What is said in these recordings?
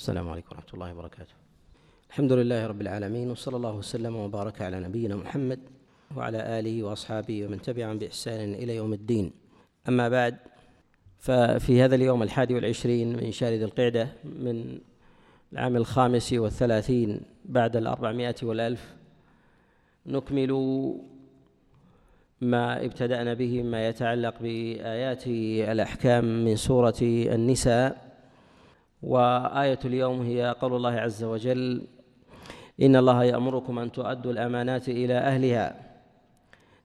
السلام عليكم ورحمة الله وبركاته. الحمد لله رب العالمين وصلى الله وسلم وبارك على نبينا محمد وعلى آله وأصحابه ومن تبعهم بإحسان إلى يوم الدين. أما بعد ففي هذا اليوم الحادي والعشرين من شهر ذي القعدة من العام الخامس والثلاثين بعد الأربعمائة والألف نكمل ما ابتدأنا به ما يتعلق بآيات الأحكام من سورة النساء. وآية اليوم هي قول الله عز وجل إن الله يأمركم أن تؤدوا الأمانات إلى أهلها.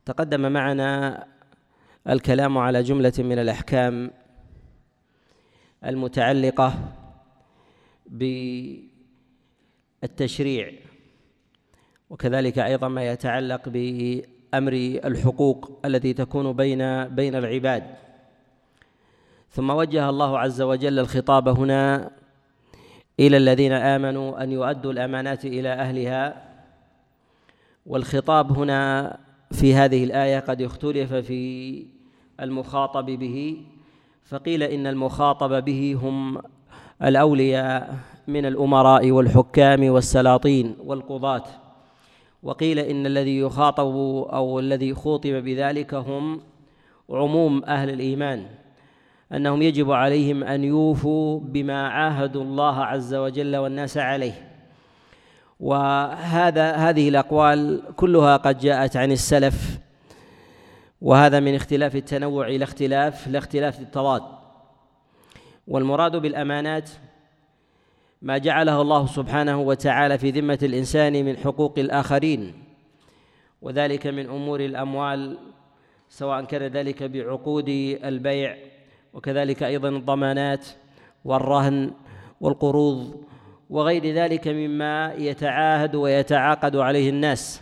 تقدم معنا الكلام على جملة من الأحكام المتعلقة بالتشريع وكذلك أيضا ما يتعلق بأمر الحقوق التي تكون بين بين العباد. ثم وجه الله عز وجل الخطاب هنا إلى الذين آمنوا أن يؤدوا الأمانات إلى أهلها. والخطاب هنا في هذه الآية قد اختلف في المخاطب به فقيل إن المخاطب به هم الأولياء من الأمراء والحكام والسلاطين والقضاة. وقيل إن الذي يخاطب أو الذي خوطب بذلك هم عموم أهل الإيمان. أنهم يجب عليهم أن يوفوا بما عاهدوا الله عز وجل والناس عليه. وهذا هذه الأقوال كلها قد جاءت عن السلف وهذا من اختلاف التنوع إلى اختلاف لا اختلاف التضاد. والمراد بالأمانات ما جعله الله سبحانه وتعالى في ذمة الإنسان من حقوق الآخرين وذلك من أمور الأموال سواء كان ذلك بعقود البيع وكذلك أيضا الضمانات والرهن والقروض وغير ذلك مما يتعاهد ويتعاقد عليه الناس.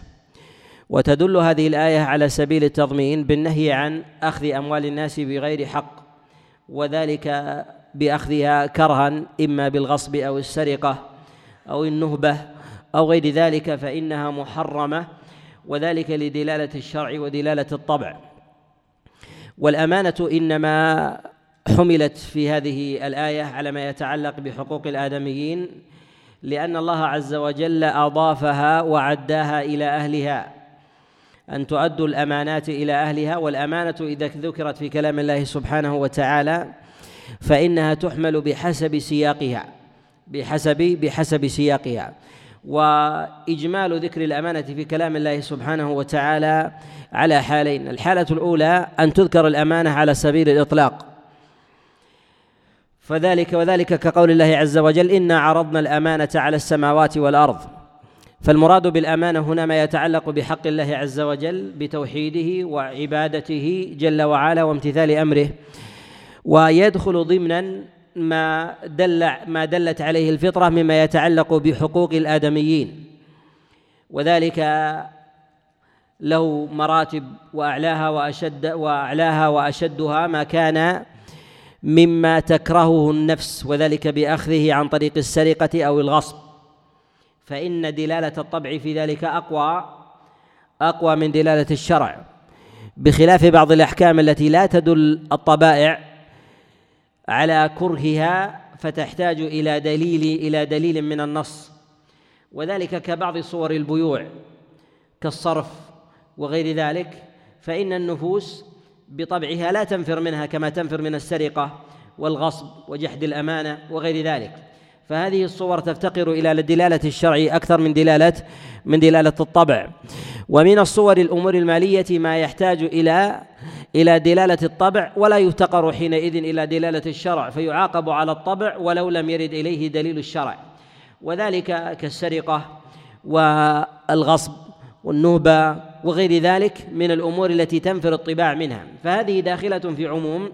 وتدل هذه الآية على سبيل التضمين بالنهي عن أخذ أموال الناس بغير حق وذلك بأخذها كرها إما بالغصب أو السرقة أو النهبة أو غير ذلك فإنها محرمة وذلك لدلالة الشرع ودلالة الطبع. والأمانة إنما حملت في هذه الآية على ما يتعلق بحقوق الآدميين لأن الله عز وجل أضافها وعداها إلى أهلها. أن تؤدوا الأمانات إلى أهلها والأمانة إذا ذكرت في كلام الله سبحانه وتعالى فإنها تحمل بحسب سياقها بحسب بحسب سياقها. وإجمال ذكر الأمانة في كلام الله سبحانه وتعالى على حالين. الحالة الأولى أن تذكر الأمانة على سبيل الإطلاق. فذلك وذلك كقول الله عز وجل إنا عرضنا الأمانة على السماوات والأرض. فالمراد بالأمانة هنا ما يتعلق بحق الله عز وجل بتوحيده وعبادته جل وعلا وامتثال أمره. ويدخل ضمنا ما دل ما دلت عليه الفطرة مما يتعلق بحقوق الآدميين. وذلك له مراتب وأعلاها وأشد وأعلاها وأشدها ما كان مما تكرهه النفس وذلك بأخذه عن طريق السرقة أو الغصب. فإن دلالة الطبع في ذلك أقوى أقوى من دلالة الشرع. بخلاف بعض الأحكام التي لا تدل الطبائع على كرهها فتحتاج إلى دليل إلى دليل من النص. وذلك كبعض صور البيوع كالصرف وغير ذلك. فإن النفوس بطبعها لا تنفر منها كما تنفر من السرقة والغصب وجحد الأمانة وغير ذلك. فهذه الصور تفتقر إلى دلالة الشرع أكثر من دلاله من دلالة الطبع. ومن الصور الأمور المالية ما يحتاج إلى إلى دلالة الطبع ولا يفتقر حينئذ إلى دلالة الشرع فيعاقب على الطبع ولو لم يرد إليه دليل الشرع. وذلك كالسرقة والغصب والنهبه وغير ذلك من الأمور التي تنفر الطباع منها. فهذه داخلة في عموم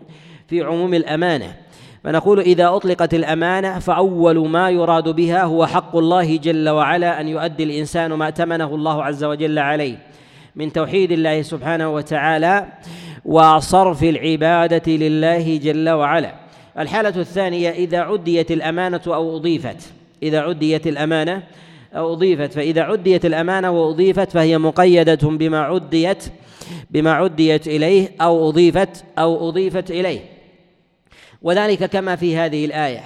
في عموم الأمانة. فنقول إذا أطلقت الأمانة فأول ما يراد بها هو حق الله جل وعلا أن يؤدي الإنسان ما ائتمنه الله عز وجل عليه. من توحيد الله سبحانه وتعالى وصرف العبادة لله جل وعلا. الحالة الثانية إذا عديت الأمانة أو أضيفت. إذا عديت الأمانة أو أضيفت فإذا عديت الأمانة وأضيفت فهي مقيدة بما عديت بما عديت إليه أو أضيفت أو أضيفت إليه. وذلك كما في هذه الآية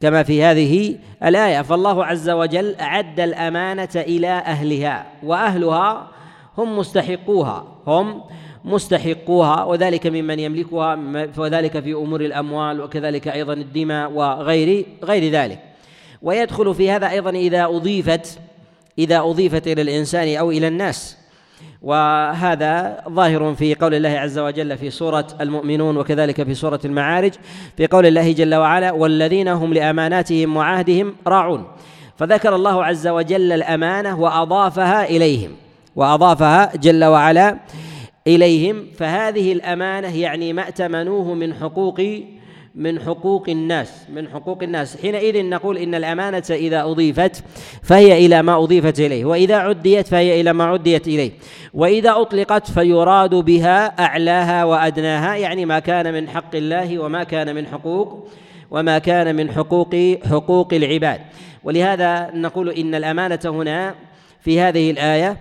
كما في هذه الآية. فالله عز وجل أعد الأمانة إلى أهلها وأهلها هم مستحقوها هم مستحقوها وذلك ممن يملكها وذلك في أمور الأموال وكذلك أيضا الدماء وغير غير ذلك. ويدخل في هذا أيضا إذا أضيفت إذا أضيفت إلى الإنسان أو إلى الناس. وهذا ظاهر في قول الله عز وجل في سورة المؤمنون وكذلك في سورة المعارج في قول الله جل وعلا والذين هم لأماناتهم وعهدهم راعون فذكر الله عز وجل الأمانة وأضافها إليهم وأضافها جل وعلا إليهم. فهذه الأمانة يعني ما ائتمنوه من حقوق من حقوق الناس من حقوق الناس. حينئذ نقول إن الأمانة إذا أضيفت فهي إلى ما أضيفت إليه وإذا عديت فهي إلى ما عديت إليه وإذا أطلقت فيراد بها أعلاها وأدناها يعني ما كان من حق الله وما كان من حقوق وما كان من حقوق حقوق العباد. ولهذا نقول إن الأمانة هنا في هذه الآية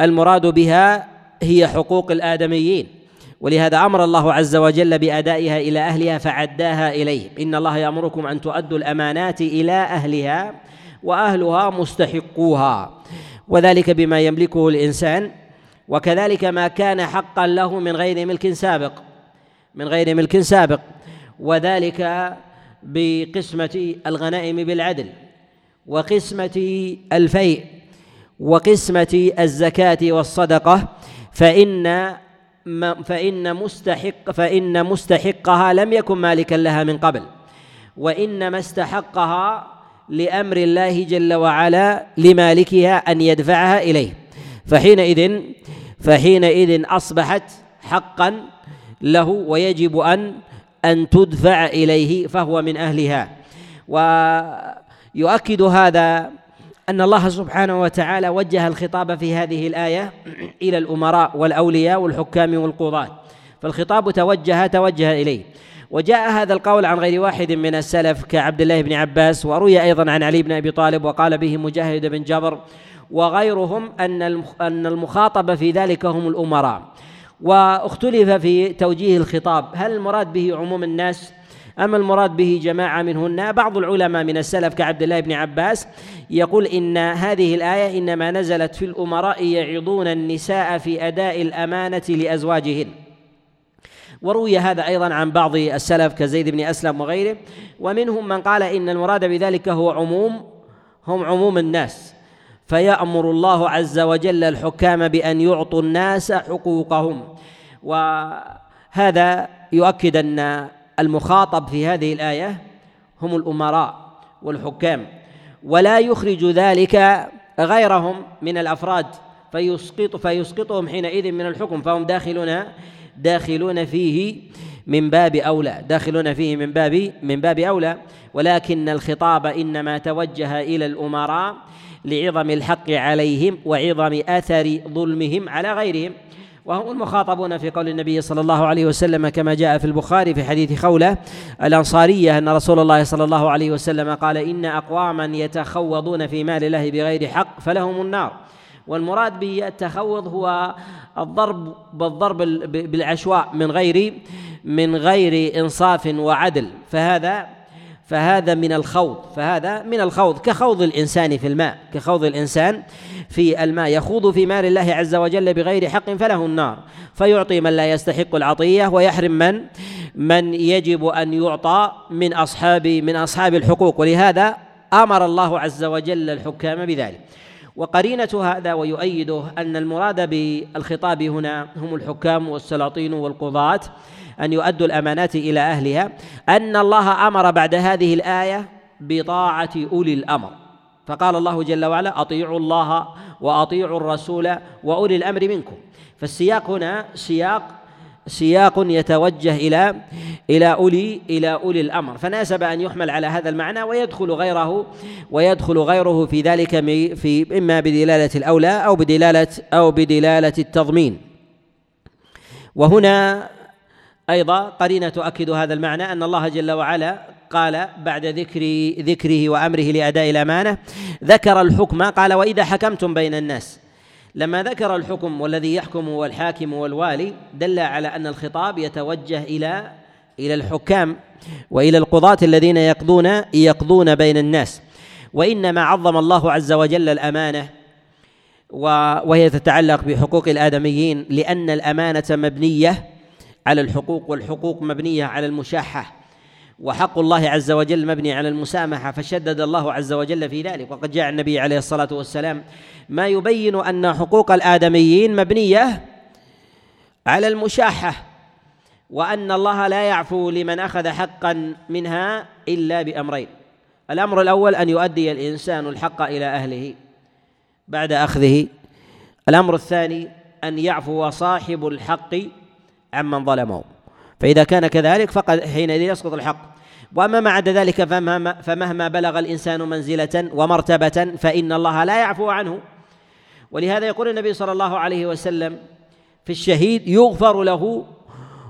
المراد بها هي حقوق الآدميين. ولهذا أمر الله عز وجل بأدائها إلى أهلها فعداها إليهم. إن الله يأمركم أن تؤدوا الأمانات إلى أهلها وأهلها مستحقوها. وذلك بما يملكه الإنسان وكذلك ما كان حقا له من غير ملك سابق من غير ملك سابق. وذلك بقسمة الغنائم بالعدل وقسمة الفيء وقسمة الزكاة والصدقة. فإن فإن مستحق فإن مستحقها لم يكن مالكا لها من قبل. وإنما استحقها لأمر الله جل وعلا لمالكها أن يدفعها إليه. فحينئذ فحينئذ أصبحت حقا له ويجب أن أن تدفع إليه فهو من أهلها. ويؤكد هذا أن الله سبحانه وتعالى وجه الخطاب في هذه الآية إلى الأمراء والأولياء والحكام والقضاة. فالخطاب توجه توجه إليه. وجاء هذا القول عن غير واحد من السلف كعبد الله بن عباس وروي أيضا عن علي بن أبي طالب وقال به مجاهد بن جبر وغيرهم أن أن المخاطب في ذلك هم الأمراء. واختلف في توجيه الخطاب. هل المراد به عموم الناس؟ أما المراد به جماعة منهن؟ بعض العلماء من السلف كعبد الله بن عباس يقول إن هذه الآية إنما نزلت في الأمراء يعظون النساء في أداء الأمانة لأزواجهن. وروي هذا أيضا عن بعض السلف كزيد بن أسلم وغيره ومنهم من قال إن المراد بذلك هو عموم هم عموم الناس. فيأمر الله عز وجل الحكام بأن يعطوا الناس حقوقهم. وهذا يؤكد أن المخاطب في هذه الآية هم الأمراء والحكام ولا يخرج ذلك غيرهم من الأفراد فيسقط فيسقطهم حينئذ من الحكم فهم داخلون داخلون فيه من باب أولى داخلون فيه من باب من باب أولى ولكن الخطاب إنما توجه إلى الأمراء لعظم الحق عليهم وعظم أثر ظلمهم على غيرهم. وهم المخاطبون في قول النبي صلى الله عليه وسلم كما جاء في البخاري في حديث خولة الأنصارية أن رسول الله صلى الله عليه وسلم قال إن أقواما يتخوضون في مال الله بغير حق فلهم النار. والمراد بالتخوض هو الضرب بالضرب بالعشواء من غير من غير إنصاف وعدل. فهذا فهذا من الخوض فهذا من الخوض كخوض الإنسان في الماء كخوض الإنسان في الماء. يخوض في مال الله عز وجل بغير حق فله النار. فيعطي من لا يستحق العطية ويحرم من من يجب أن يعطى من أصحاب من أصحاب الحقوق. ولهذا أمر الله عز وجل الحكام بذلك. وقرينة هذا ويؤيده أن المراد بالخطاب هنا هم الحكام والسلاطين والقضاة أن يؤدوا الأمانات إلى أهلها أن الله أمر بعد هذه الآية بطاعة أولي الأمر. فقال الله جل وعلا أطيعوا الله وأطيعوا الرسول وأولي الأمر منكم. فالسياق هنا سياق سياق يتوجه إلى إلى أولي إلى أولي الأمر. فناسب أن يحمل على هذا المعنى ويدخل غيره ويدخل غيره في ذلك في إما بدلالة الأولى أو بدلالة أو بدلالة التضمين. وهنا أيضا قرينة تؤكد هذا المعنى أن الله جل وعلا قال بعد ذكر ذكره وأمره لأداء الأمانة ذكر الحكم قال وإذا حكمتم بين الناس. لما ذكر الحكم والذي يحكم هو الحاكم والوالي دل على أن الخطاب يتوجه إلى إلى الحكام وإلى القضاة الذين يقضون يقضون بين الناس. وإنما عظم الله عز وجل الأمانة وهي تتعلق بحقوق الآدميين لأن الأمانة مبنية على الحقوق والحقوق مبنية على المشاحة. وحق الله عز وجل مبني على المسامحة فشدد الله عز وجل في ذلك. وقد جاء النبي عليه الصلاة والسلام ما يبين أن حقوق الآدميين مبنية على المشاحة وأن الله لا يعفو لمن أخذ حقا منها إلا بأمرين. الأمر الأول أن يؤدي الإنسان الحق إلى أهله بعد أخذه. الأمر الثاني أن يعفو صاحب الحق عمن ظلمه. فإذا كان كذلك فقد حينئذ يسقط الحق. وأما ما عدا ذلك فمهما, فمهما بلغ الإنسان منزلة ومرتبة فإن الله لا يعفو عنه. ولهذا يقول النبي صلى الله عليه وسلم في الشهيد يغفر له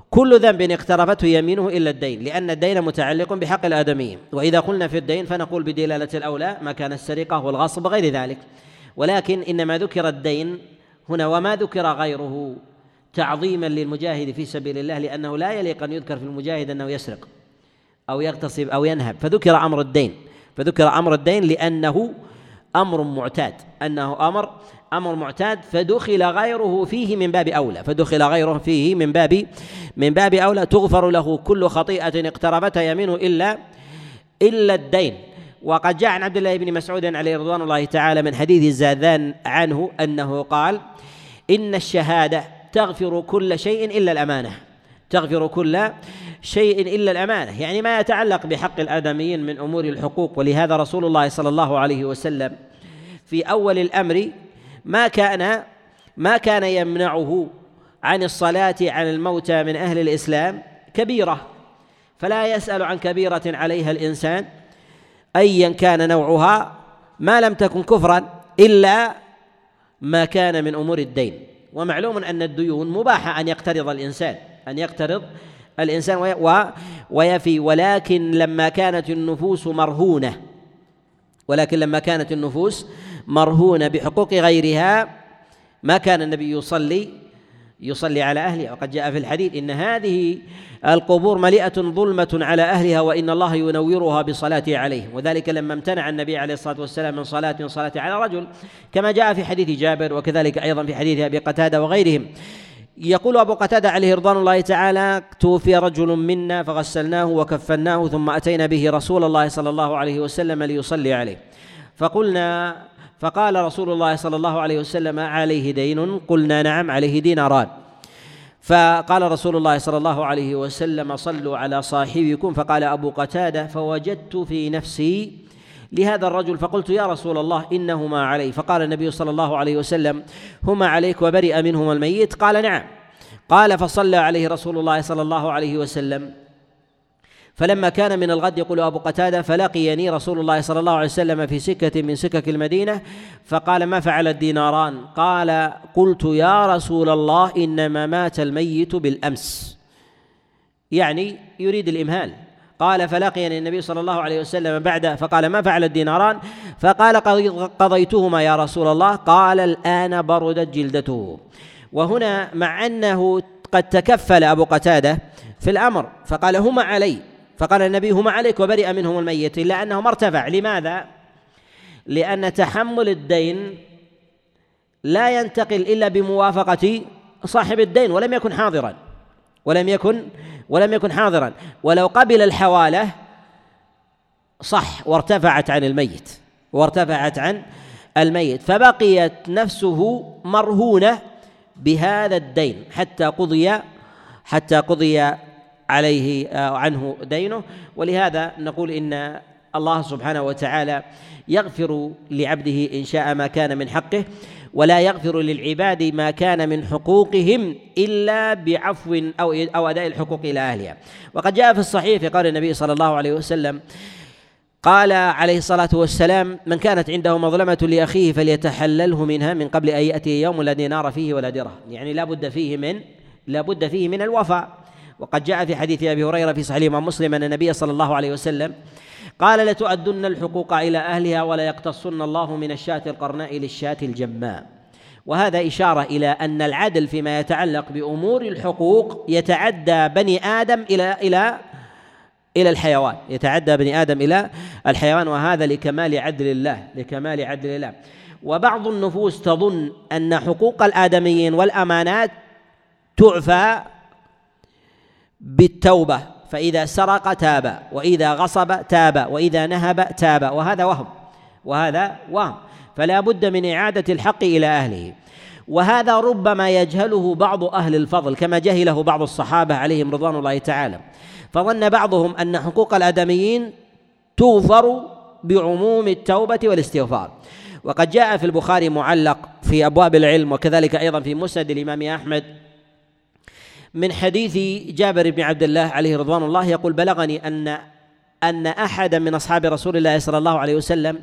كل ذنب اقترفته يمينه إلا الدين لأن الدين متعلق بحق الآدميين. وإذا قلنا في الدين فنقول بدلالة الأولى ما كان السرقة والغصب وغير ذلك. ولكن إنما ذكر الدين هنا وما ذكر غيره تعظيما للمجاهد في سبيل الله لأنه لا يليق أن يذكر في المجاهد أنه يسرق. أو يغتصب أو ينهب. فذكر أمر الدين. فذكر أمر الدين لأنه أمر معتاد. أنه أمر أمر معتاد فدخل غيره فيه من باب أولى. فدخل غيره فيه من باب من باب أولى. تغفر له كل خطيئة اقتربتها يمينه إلا إلا الدين. وقد جاء عن عبد الله بن مسعود عليه رضوان الله تعالى من حديث الزاذان عنه أنه قال إن الشهادة تغفر كل شيء إلا الأمانة. تغفر كل شيء إلا الأمانة. يعني ما يتعلق بحق الآدميين من أمور الحقوق ولهذا رسول الله صلى الله عليه وسلم في أول الأمر ما كان ما كان يمنعه عن الصلاة على الموتى من أهل الإسلام كبيرة. فلا يسأل عن كبيرة عليها الإنسان أيا كان نوعها ما لم تكن كفرا إلا ما كان من أمور الدين. ومعلوم أن الديون مباحة أن يقترض الإنسان. أن يقترض الإنسان ويفي. ولكن لما كانت النفوس مرهونة ولكن لما كانت النفوس مرهونة بحقوق غيرها ما كان النبي يصلي يصلي على أهلها. وقد جاء في الحديث إن هذه القبور مليئة ظلمة على أهلها وإن الله ينورها بصلاته عليهم. وذلك لما امتنع النبي عليه الصلاة والسلام من صلاة من صلاة على رجل. كما جاء في حديث جابر وكذلك أيضا في حديث أبي قتادة وغيرهم. يقول أبو قتادة عليه رضوان الله تعالى توفي رجل منا فغسلناه وكفناه ثم أتينا به رسول الله صلى الله عليه وسلم ليصلي عليه. فقلنا فقال رسول الله صلى الله عليه وسلم عليه دين. قلنا نعم عليه ديناران. فقال رسول الله صلى الله عليه وسلم صلوا على صاحبكم. فقال أبو قتادة فوجدت في نفسي لهذا الرجل فقلت يا رسول الله إنهما علي. فقال النبي صلى الله عليه وسلم هما عليك وبرئ منهما الميت؟ قال نعم. قال فصلى عليه رسول الله صلى الله عليه وسلم. فلما كان من الغد يقول أبو قتادة فلقيني رسول الله صلى الله عليه وسلم في سكة من سكك المدينة. فقال ما فعل الديناران؟ قال قلت يا رسول الله إنما مات الميت بالأمس. يعني يريد الإمهال. قال فلقيني النبي صلى الله عليه وسلم بعد فقال ما فعل الديناران؟ فقال قضيتهما يا رسول الله؟ قال الآن بردت جلدته. وهنا مع أنه قد تكفل أبو قتادة في الأمر فقال هما علي فقال النبي هما عليك وبرئ منهم الميت إلا أنه ما ارتفع. لماذا؟ لأن تحمل الدين لا ينتقل إلا بموافقة صاحب الدين ولم يكن حاضرا. ولم يكن ولم يكن حاضرا. ولو قبل الحوالة صح وارتفعت عن الميت. وارتفعت عن الميت. فبقيت نفسه مرهونة بهذا الدين. حتى قضي حتى قضي عليه آه، عنه دينه. ولهذا نقول إن الله سبحانه وتعالى يغفر لعبده إن شاء ما كان من حقه. ولا يغفر للعباد ما كان من حقوقهم إلا بعفو أو أو أداء الحقوق إلى أهلها. وقد جاء في الصحيح في قول النبي صلى الله عليه وسلم قال عليه الصلاة والسلام من كانت عنده مظلمة لأخيه فليتحلله منها من قبل أن يأتي يوم لا دينار فيه ولا درهم. يعني لا بد فيه من لا بد فيه من الوفاء. وقد جاء في حديث أبي هريرة في صحيح مسلم أن النبي صلى الله عليه وسلم قال لتؤدن الحقوق إلى أهلها ولا يقتصن الله من الشاة القرناء للشاة الجماء. وهذا إشارة إلى أن العدل فيما يتعلق بأمور الحقوق يتعدى بني آدم إلى إلى إلى الحيوان. يتعدى بني آدم إلى الحيوان وهذا لكمال عدل الله لكمال عدل الله. وبعض النفوس تظن أن حقوق الآدميين والأمانات تعفى بالتوبة. فإذا سرق تاب وإذا غصب تاب وإذا نهب تاب وهذا وهم وهذا وهم. فلا بد من إعادة الحق إلى أهله. وهذا ربما يجهله بعض أهل الفضل كما جهله بعض الصحابة عليهم رضوان الله تعالى. فظن بعضهم أن حقوق الآدميين تغفر بعموم التوبة والاستغفار. وقد جاء في البخاري معلق في أبواب العلم وكذلك أيضا في مسند الإمام أحمد من حديث جابر بن عبد الله عليه رضوان الله يقول بلغني أن أن أحدا من أصحاب رسول الله صلى الله عليه وسلم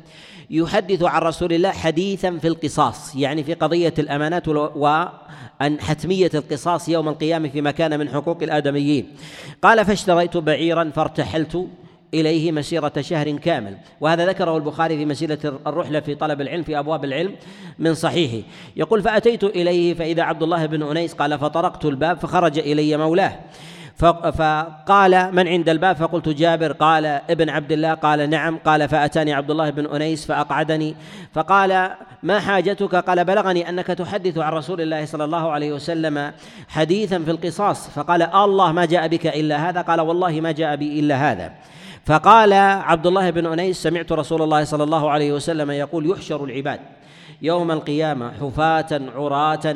يحدث عن رسول الله حديثا في القصاص يعني في قضية الأمانات وأن حتمية القصاص يوم القيامة فيما كان من حقوق الآدميين. قال فاشتريت بعيرا فارتحلت إليه مسيرة شهر كامل. وهذا ذكره البخاري في مسيرة الرحلة في طلب العلم في أبواب العلم من صحيحه. يقول فأتيت إليه فإذا عبد الله بن أنيس قال فطرقت الباب فخرج إلي مولاه. فقال من عند الباب؟ فقلت جابر. قال ابن عبد الله. قال نعم. قال فأتاني عبد الله بن أنيس فأقعدني. فقال ما حاجتك؟ قال بلغني أنك تحدث عن رسول الله صلى الله عليه وسلم حديثا في القصاص. فقال الله ما جاء بك إلا هذا. قال والله ما جاء بي إلا هذا. فقال عبد الله بن أنيس سمعت رسول الله صلى الله عليه وسلم يقول يحشر العباد يوم القيامة حفاة عراة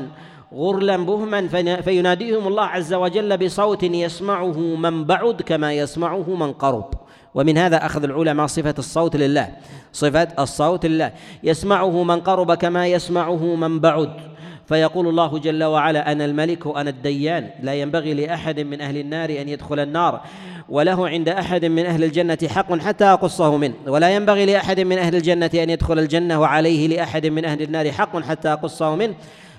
غرلا بهما فيناديهم الله عز وجل بصوت يسمعه من بعد كما يسمعه من قرب. ومن هذا أخذ العلماء صفة الصوت لله صفة الصوت لله. يسمعه من قرب كما يسمعه من بعد. فيقول الله جل وعلا أنا الملك وأنا الديان. لا ينبغي لأحد من أهل النار أن يدخل النار. وله عند أحد من أهل الجنة حق حتى أقصه منه. ولا ينبغي لأحد من أهل الجنة أن يدخل الجنة وعليه لأحد من أهل النار حق حتى أقصه منه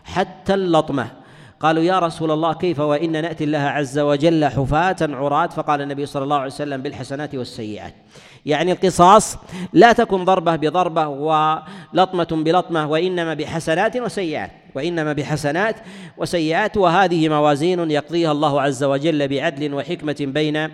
حتى اللطمة. قالوا يا رسول الله كيف وإن نأتي الله عز وجل حفاة عراة؟ فقال النبي صلى الله عليه وسلم بالحسنات والسيئات. يعني القصاص لا تكن ضربة بضربة ولطمة بلطمة وإنما بحسنات وسيئات وإنما بحسنات وسيئات وهذه موازين يقضيها الله عز وجل بعدل وحكمة بين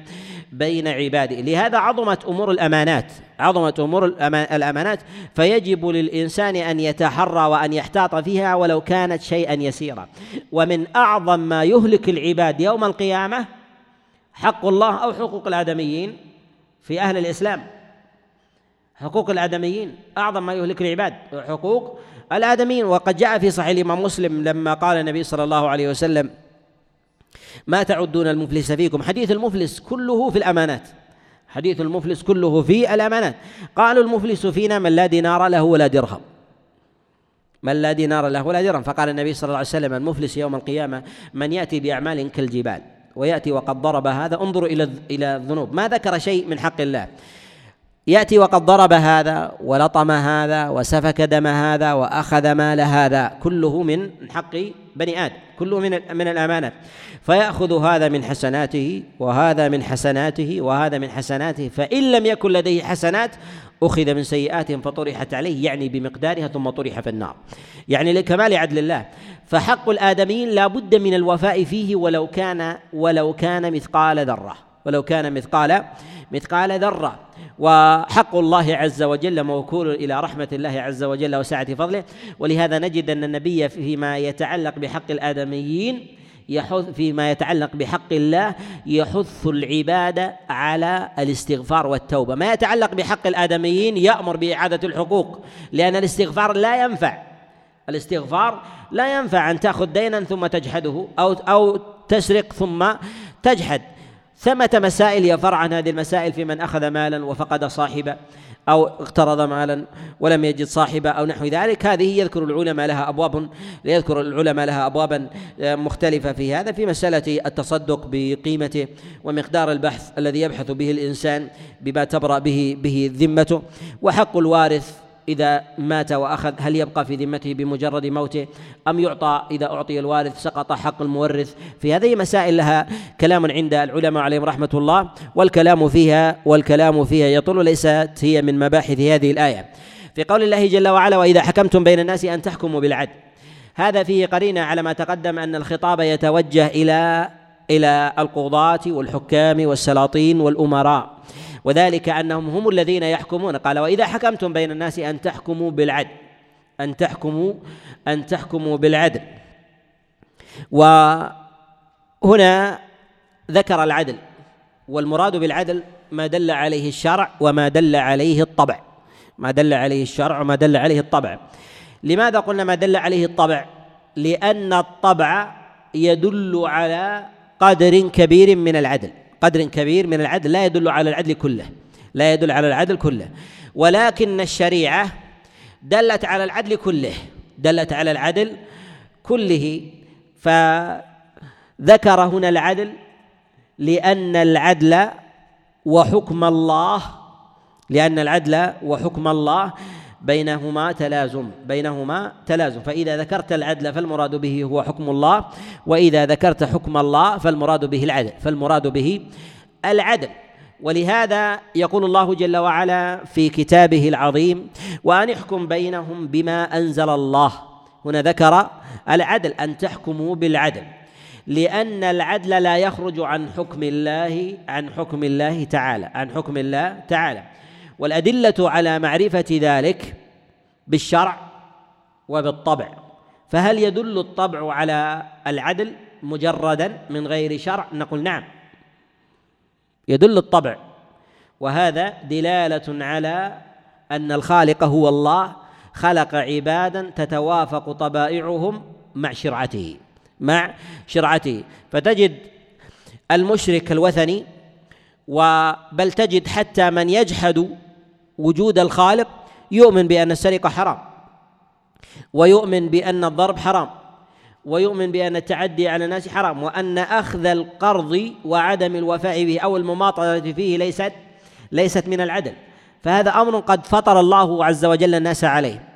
بين عباده. لهذا عظمت أمور الأمانات عظمت أمور الأمانات فيجب للإنسان أن يتحرى وأن يحتاط فيها ولو كانت شيئا يسيرا. ومن أعظم ما يهلك العباد يوم القيامة حق الله أو حقوق الآدميين في أهل الإسلام. حقوق الآدميين أعظم ما يهلك العباد حقوق الآدميين. وقد جاء في صحيح الإمام مسلم لما قال النبي صلى الله عليه وسلم ما تعدون المفلس فيكم؟ حديث المفلس كله في الأمانات. حديث المفلس كله في الأمانات. قالوا المفلس فينا من لا دينار له ولا درهم. من لا دينار له ولا درهم. فقال النبي صلى الله عليه وسلم المفلس يوم القيامة من يأتي بأعمال كالجبال. ويأتي وقد ضرب هذا انظروا إلى الذنوب. ما ذكر شيء من حق الله. يأتي وقد ضرب هذا ولطم هذا وسفك دم هذا وأخذ مال هذا كله من حق بني آدم كله من من الأمانة. فيأخذ هذا من حسناته وهذا من حسناته وهذا من حسناته فإن لم يكن لديه حسنات أخذ من سيئاتهم فطرحت عليه يعني بمقدارها ثم طرح في النار. يعني لكمال عدل الله. فحق الآدميين لا بد من الوفاء فيه ولو كان ولو كان مثقال ذرة. ولو كان مثقال مثقال ذرة. وحق الله عز وجل موكول إلى رحمة الله عز وجل وسعة فضله. ولهذا نجد أن النبي فيما يتعلق بحق الآدميين يحث فيما يتعلق بحق الله يحث العباد على الاستغفار والتوبة. ما يتعلق بحق الآدميين يأمر بإعادة الحقوق لأن الاستغفار لا ينفع. الاستغفار لا ينفع أن تأخذ دينا ثم تجحده أو أو تسرق ثم تجحد. ثمة مسائل يفرع عن هذه المسائل في من أخذ مالا وفقد صاحبه أو اقترض مالا ولم يجد صاحبه أو نحو ذلك. هذه يذكر العلماء لها أبواب يذكر العلماء لها أبوابا مختلفة في هذا في مسألة التصدق بقيمته ومقدار البحث الذي يبحث به الإنسان بما تبرأ به به ذمته. وحق الوارث إذا مات وأخذ هل يبقى في ذمته بمجرد موته؟ أم يعطى إذا أعطي الوارث سقط حق المورث؟ في هذه مسائل لها كلام عند العلماء عليهم رحمة الله والكلام فيها والكلام فيها يطول ليست هي من مباحث هذه الآية. في قول الله جل وعلا وإذا حكمتم بين الناس أن تحكموا بالعدل. هذا فيه قرينة على ما تقدم أن الخطاب يتوجه إلى إلى القضاة والحكام والسلاطين والأمراء. وذلك أنهم هم الذين يحكمون. قال وإذا حكمتم بين الناس أن تحكموا بالعدل أن تحكموا أن تحكموا بالعدل. وهنا ذكر العدل والمراد بالعدل ما دل عليه الشرع وما دل عليه الطبع. ما دل عليه الشرع وما دل عليه الطبع. لماذا قلنا ما دل عليه الطبع؟ لأن الطبع يدل على قدر كبير من العدل. قدر كبير من العدل لا يدل على العدل كله. لا يدل على العدل كله. ولكن الشريعة دلت على العدل كله. دلت على العدل كله. فذكر هنا العدل لأن العدل وحكم الله. لأن العدل وحكم الله. بينهما تلازم بينهما تلازم. فإذا ذكرت العدل فالمراد به هو حكم الله وإذا ذكرت حكم الله فالمراد به العدل فالمراد به العدل. ولهذا يقول الله جل وعلا في كتابه العظيم وأن احكم بينهم بما أنزل الله هنا ذكر العدل أن تحكموا بالعدل. لأن العدل لا يخرج عن حكم الله عن حكم الله تعالى عن حكم الله تعالى. والأدلة على معرفة ذلك بالشرع وبالطبع. فهل يدل الطبع على العدل مجردا من غير شرع؟ نقول نعم. يدل الطبع. وهذا دلالة على أن الخالق هو الله خلق عبادا تتوافق طبائعهم مع شرعته مع شرعته. فتجد المشرك الوثني وبل تجد حتى من يجحد وجود الخالق يؤمن بأن السرقة حرام ويؤمن بأن الضرب حرام ويؤمن بأن التعدي على الناس حرام وأن أخذ القرض وعدم الوفاء به أو المماطلة فيه ليست ليست من العدل. فهذا أمر قد فطر الله عز وجل الناس عليه.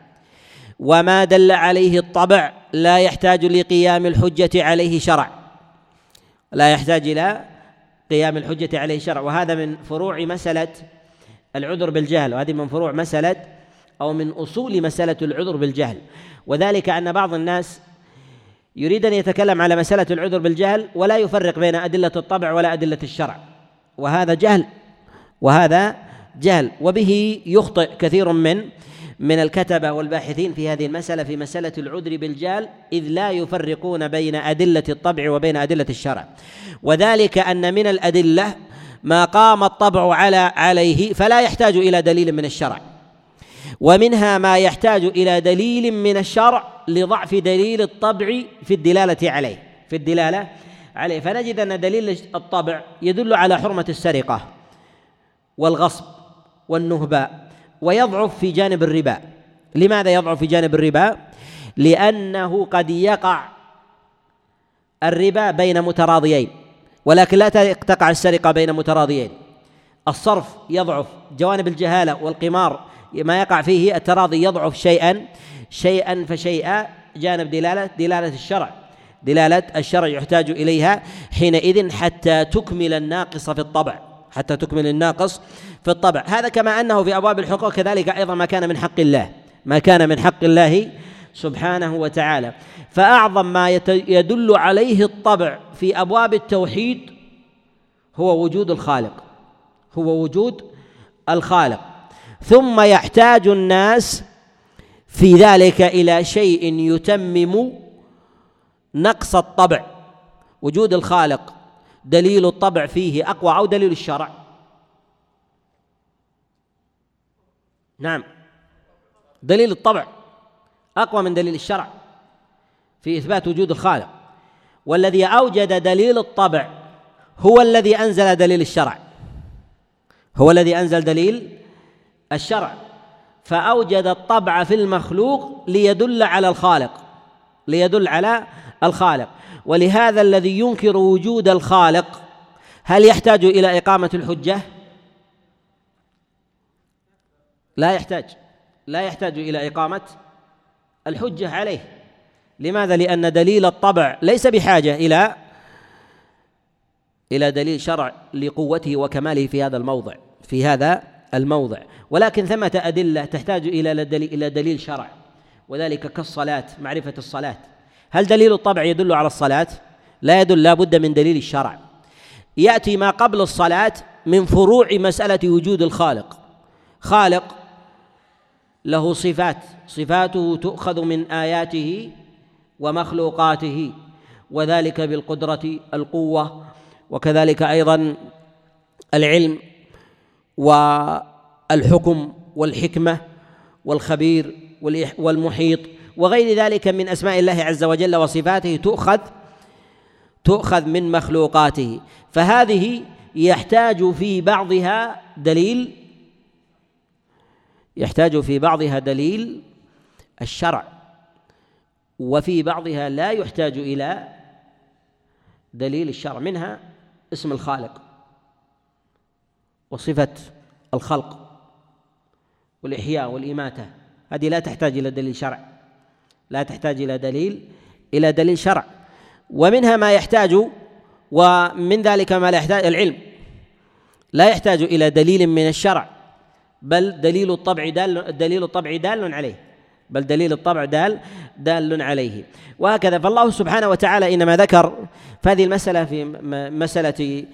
وما دل عليه الطبع لا يحتاج لقيام الحجة عليه شرع. لا يحتاج إلى قيام الحجة عليه شرع. وهذا من فروع مسألة العذر بالجهل وهذه من فروع مسألة أو من أصول مسألة العذر بالجهل. وذلك أن بعض الناس يريد أن يتكلم على مسألة العذر بالجهل ولا يفرق بين أدلة الطبع ولا أدلة الشرع. وهذا جهل وهذا جهل وبه يخطئ كثير من من الكتبة والباحثين في هذه المسألة في مسألة العذر بالجهل إذ لا يفرقون بين أدلة الطبع وبين أدلة الشرع. وذلك أن من الأدلة ما قام الطبع على عليه فلا يحتاج إلى دليل من الشرع. ومنها ما يحتاج إلى دليل من الشرع لضعف دليل الطبع في الدلالة عليه في الدلالة عليه. فنجد أن دليل الطبع يدل على حرمة السرقة والغصب والنهباء ويضعف في جانب الربا. لماذا يضعف في جانب الربا؟ لأنه قد يقع الربا بين متراضيين. ولكن لا تقع السرقة بين متراضيين. الصرف يضعف جوانب الجهالة والقمار ما يقع فيه التراضي يضعف شيئا شيئا فشيئا جانب دلالة دلالة الشرع. دلالة الشرع يحتاج إليها حينئذ حتى تكمل الناقص في الطبع. حتى تكمل الناقص في الطبع. هذا كما أنه في أبواب الحقوق كذلك أيضا ما كان من حق الله. ما كان من حق الله سبحانه وتعالى. فأعظم ما يدل عليه الطبع في أبواب التوحيد هو وجود الخالق. هو وجود الخالق. ثم يحتاج الناس في ذلك إلى شيء يتمم نقص الطبع. وجود الخالق دليل الطبع فيه أقوى أو دليل الشرع. نعم. دليل الطبع. أقوى من دليل الشرع في إثبات وجود الخالق. والذي أوجد دليل الطبع هو الذي أنزل دليل الشرع. هو الذي أنزل دليل الشرع. فأوجد الطبع في المخلوق ليدل على الخالق. ليدل على الخالق. ولهذا الذي ينكر وجود الخالق هل يحتاج إلى إقامة الحجة؟ لا يحتاج. لا يحتاج إلى إقامة الحجة عليه. لماذا؟ لأن دليل الطبع ليس بحاجة إلى إلى دليل شرع لقوته وكماله في هذا الموضع في هذا الموضع. ولكن ثمة أدلة تحتاج إلى إلى دليل شرع وذلك كالصلاة معرفة الصلاة. هل دليل الطبع يدل على الصلاة؟ لا يدل لا بد من دليل الشرع. يأتي ما قبل الصلاة من فروع مسألة وجود الخالق. خالق له صفات. صفاته تؤخذ من آياته ومخلوقاته وذلك بالقدرة القوة وكذلك أيضا العلم والحكم والحكمة والخبير والمحيط وغير ذلك من أسماء الله عز وجل وصفاته تؤخذ تؤخذ من مخلوقاته. فهذه يحتاج في بعضها دليل يحتاج في بعضها دليل الشرع وفي بعضها لا يحتاج إلى دليل الشرع منها اسم الخالق وصفة الخلق والإحياء والإماتة. هذه لا تحتاج إلى دليل شرع لا تحتاج إلى دليل إلى دليل شرع. ومنها ما يحتاج ومن ذلك ما لا يحتاج العلم لا يحتاج إلى دليل من الشرع. بل دليل الطبع دال دليل الطبع دال عليه. بل دليل الطبع دال دال عليه. وهكذا. فالله سبحانه وتعالى إنما ذكر فهذه المسألة في مسألة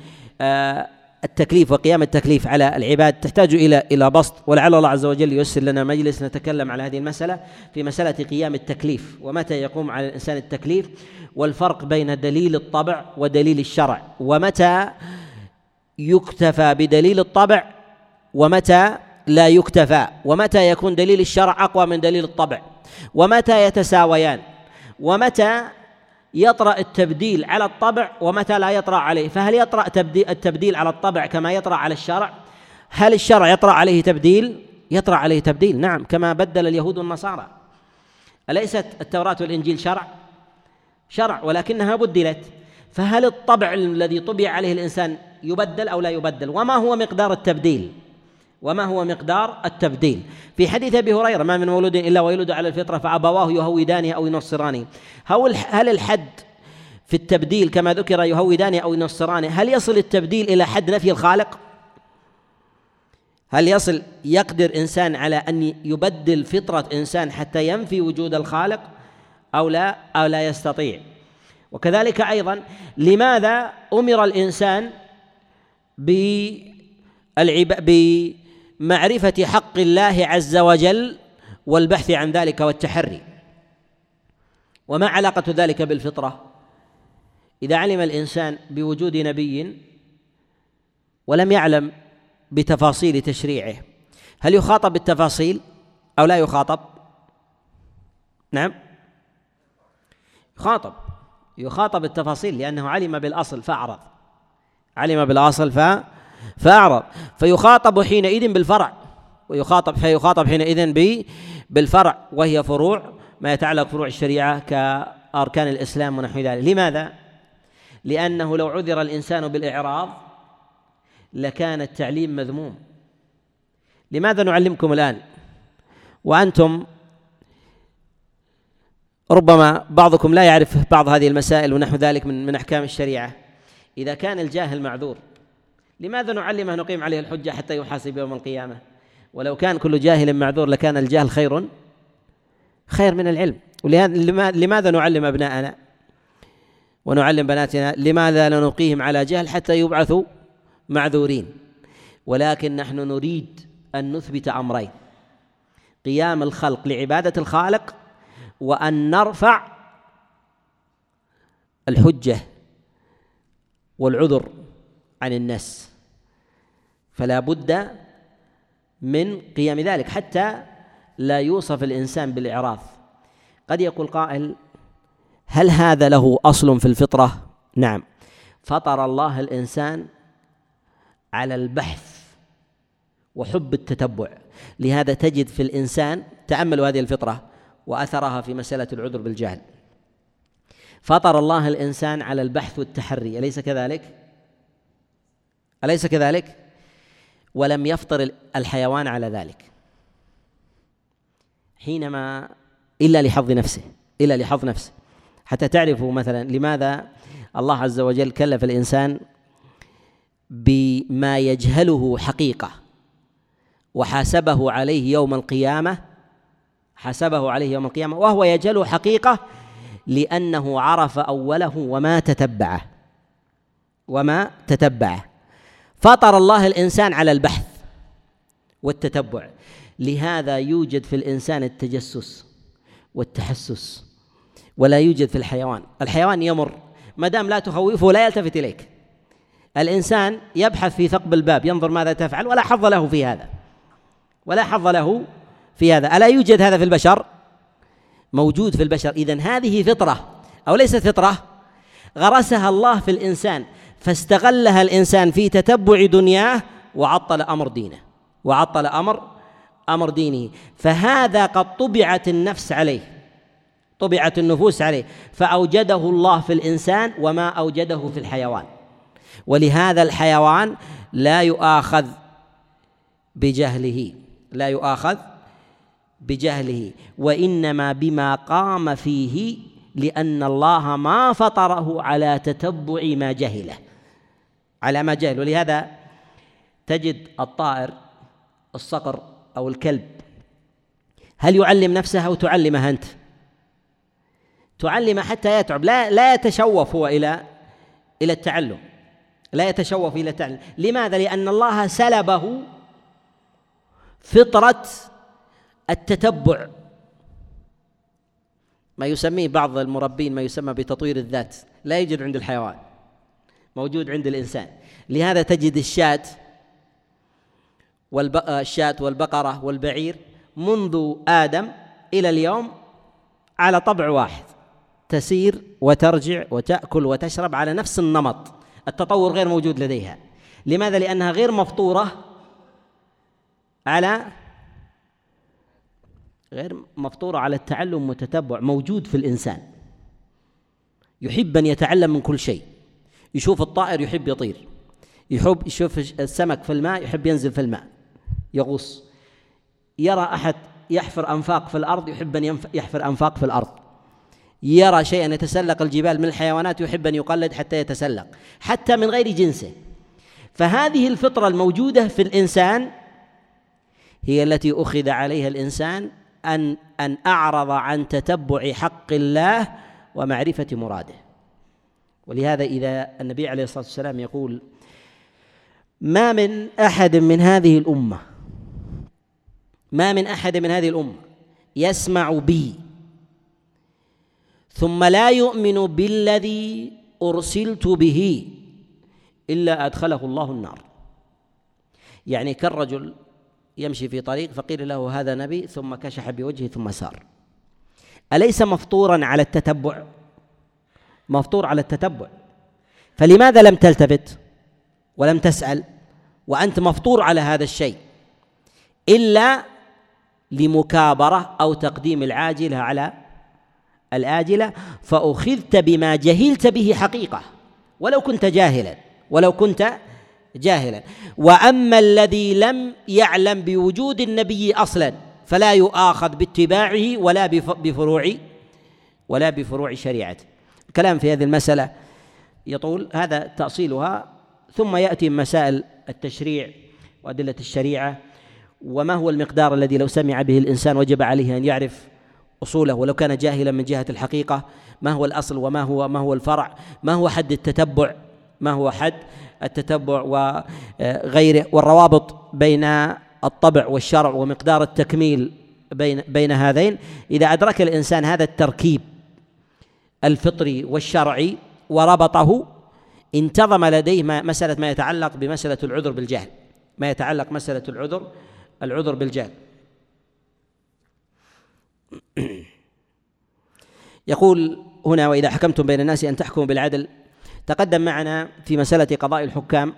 آه، التكليف وقيام التكليف على العباد. تحتاج إلى إلى بسط. ولعل الله عز وجل ييسر لنا مجلس نتكلم على هذه المسألة في مسألة قيام التكليف. ومتى يقوم على الإنسان التكليف؟ والفرق بين دليل الطبع ودليل الشرع. ومتى يكتفى بدليل الطبع؟ ومتى لا يكتفى ومتى يكون دليل الشرع أقوى من دليل الطبع؟ ومتى يتساويان؟ ومتى يطرأ التبديل على الطبع ومتى لا يطرأ عليه؟ فهل يطرأ التبديل على الطبع كما يطرأ على الشرع؟ هل الشرع يطرأ عليه تبديل؟ يطرأ عليه تبديل نعم كما بدل اليهود والنصارى. أليست التوراة والإنجيل شرع؟ شرع ولكنها بدلت. فهل الطبع الذي طبع عليه الإنسان يبدل أو لا يبدل؟ وما هو مقدار التبديل؟ وما هو مقدار التبديل. في حديث أبي هريرة ما من مولود إلا ويولد على الفطرة فأبواه يهودانه أو ينصرانه. هل الحد في التبديل كما ذكر يهودانه أو ينصرانه هل يصل التبديل إلى حد نفي الخالق؟ هل يصل يقدر إنسان على أن يبدل فطرة إنسان حتى ينفي وجود الخالق أو لا أو لا يستطيع؟ وكذلك أيضا لماذا أمر الإنسان بالعب بمعرفه حق الله عز وجل والبحث عن ذلك والتحري. وما علاقة ذلك بالفطرة؟ إذا علم الإنسان بوجود نبي ولم يعلم بتفاصيل تشريعه هل يخاطب بالتفاصيل أو لا يخاطب؟ نعم. يخاطب. يخاطب التفاصيل لأنه علم بالأصل فأعرض. علم بالأصل فأعرض. فيخاطب حينئذ بالفرع. ويخاطب فيخاطب حينئذ بالفرع. وهي فروع ما يتعلق فروع الشريعة كأركان الإسلام ونحو ذلك. لماذا؟ لأنه لو عذر الإنسان بالإعراض لكان التعليم مذموم. لماذا نعلمكم الآن؟ وأنتم ربما بعضكم لا يعرف بعض هذه المسائل ونحو ذلك من من أحكام الشريعة. إذا كان الجاهل معذور لماذا نعلمه نقيم عليه الحجة حتى يحاسب يوم القيامة؟ ولو كان كل جاهل معذور لكان الجهل خير خير من العلم. لماذا نعلم أبناءنا؟ ونعلم بناتنا؟ لماذا لا نلقيهم على جهل حتى يبعثوا معذورين؟ ولكن نحن نريد أن نثبت أمرين. قيام الخلق لعبادة الخالق وأن نرفع الحجة والعذر عن الناس. فلا بد من قيام ذلك حتى لا يوصف الإنسان بالإعراض. قد يقول قائل هل هذا له أصل في الفطرة؟ نعم. فطر الله الإنسان على البحث وحب التتبع. لهذا تجد في الإنسان تأملوا هذه الفطرة وأثرها في مسألة العذر بالجهل. فطر الله الإنسان على البحث والتحري أليس كذلك؟ أليس كذلك؟ ولم يفطر الحيوان على ذلك. حينما إلا لحظ نفسه إلا لحظ نفسه. حتى تعرفوا مثلا لماذا الله عز وجل كلف الإنسان بما يجهله حقيقة وحاسبه عليه يوم القيامة حسبه عليه يوم القيامة وهو يجهل حقيقة لأنه عرف أوله وما تتبعه وما تتبعه. فطر الله الإنسان على البحث والتتبع. لهذا يوجد في الإنسان التجسس والتحسس ولا يوجد في الحيوان. الحيوان يمر ما دام لا تخوفه لا يلتفت إليك. الإنسان يبحث في ثقب الباب ينظر ماذا تفعل ولا حظ له في هذا. ولا حظ له في هذا. ألا يوجد هذا في البشر؟ موجود في البشر. إذا هذه فطرة أو ليست فطرة غرسها الله في الإنسان. فاستغلها الإنسان في تتبع دنياه وعطل أمر دينه وعطل أمر أمر دينه. فهذا قد طبعت النفس عليه طبعت النفوس عليه. فأوجده الله في الإنسان وما أوجده في الحيوان. ولهذا الحيوان لا يؤاخذ بجهله لا يؤاخذ بجهله. وإنما بما قام فيه لأن الله ما فطره على تتبع ما جهله. على ما جهل ولهذا تجد الطائر الصقر أو الكلب. هل يعلم نفسه أو تعلمه أنت؟ تعلم حتى يتعب. لا لا يتشوف هو إلى إلى التعلم. لا يتشوف إلى التعلم. لماذا؟ لأن الله سلبه فطرة التتبع. ما يسميه بعض المربين ما يسمى بتطوير الذات. لا يوجد عند الحيوان. موجود عند الإنسان. لهذا تجد الشاة والشاة والبقرة والبعير منذ آدم إلى اليوم على طبع واحد تسير وترجع وتأكل وتشرب على نفس النمط. التطور غير موجود لديها. لماذا؟ لأنها غير مفطورة على غير مفطورة على التعلم متتبع موجود في الإنسان. يحب أن يتعلم من كل شيء. يشوف الطائر يحب يطير. يحب يشوف السمك في الماء يحب ينزل في الماء. يغوص. يرى أحد يحفر أنفاق في الأرض يحب أن يحفر أنفاق في الأرض. يرى شيئا يتسلق الجبال من الحيوانات يحب أن يقلد حتى يتسلق. حتى من غير جنسه. فهذه الفطرة الموجودة في الإنسان هي التي أخذ عليها الإنسان أن أن أعرض عن تتبع حق الله ومعرفة مراده. ولهذا إذا النبي عليه الصلاة والسلام يقول ما من أحد من هذه الأمة ما من أحد من هذه الأمة يسمع بي ثم لا يؤمن بالذي أرسلت به إلا أدخله الله النار. يعني كالرجل يمشي في طريق فقيل له هذا نبي ثم كشح بوجهه ثم سار. أليس مفطورا على التتبع؟ مفطور على التتبع. فلماذا لم تلتفت ولم تسأل وأنت مفطور على هذا الشيء؟ إلا لمكابرة أو تقديم العاجلة على الآجلة. فأخذت بما جهلت به حقيقة. ولو كنت جاهلا ولو كنت جاهلا. وأما الذي لم يعلم بوجود النبي أصلا فلا يؤاخذ باتباعه ولا بفروع ولا بفروع شريعته. الكلام في هذه المسألة. يطول هذا تأصيلها ثم يأتي مسائل التشريع وأدلة الشريعة وما هو المقدار الذي لو سمع به الإنسان وجب عليه أن يعرف أصوله ولو كان جاهلا من جهة الحقيقة. ما هو الأصل وما هو ما هو الفرع؟ ما هو حد التتبع؟ ما هو حد التتبع وغيره والروابط بين الطبع والشرع ومقدار التكميل بين بين هذين. إذا أدرك الإنسان هذا التركيب الفطري والشرعي وربطه انتظم لديه ما مسألة ما يتعلق بمسألة العذر بالجهل. ما يتعلق مسألة العذر العذر بالجهل. يقول هنا وإذا حكمتم بين الناس أن تحكموا بالعدل تقدم معنا في مسألة قضاء الحكام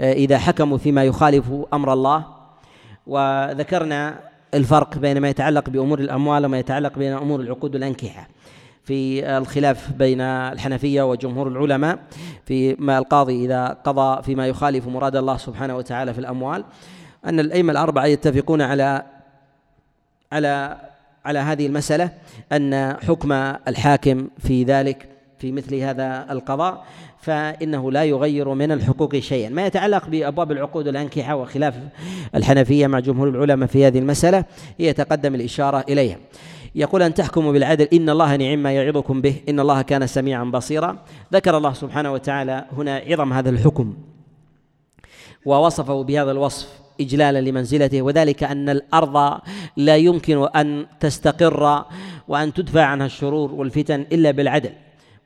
آه، إذا حكموا فيما يخالف أمر الله وذكرنا الفرق بين ما يتعلق بأمور الأموال وما يتعلق بين أمور العقود والأنكحة في الخلاف بين الحنفية وجمهور العلماء في ما القاضي إذا قضى فيما يخالف مراد الله سبحانه وتعالى في الأموال. أن الأئمة الأربعة يتفقون على على على هذه المسألة أن حكم الحاكم في ذلك في مثل هذا القضاء فإنه لا يغير من الحقوق شيئا. ما يتعلق بأبواب العقود والأنكحة وخلاف الحنفية مع جمهور العلماء في هذه المسألة يتقدم الإشارة إليها. يقول أن تحكموا بالعدل إن الله نعم ما يعظكم به إن الله كان سميعا بصيرا. ذكر الله سبحانه وتعالى هنا عظم هذا الحكم ووصفه بهذا الوصف إجلالا لمنزلته. وذلك أن الأرض لا يمكن أن تستقر وأن تدفع عنها الشرور والفتن إلا بالعدل.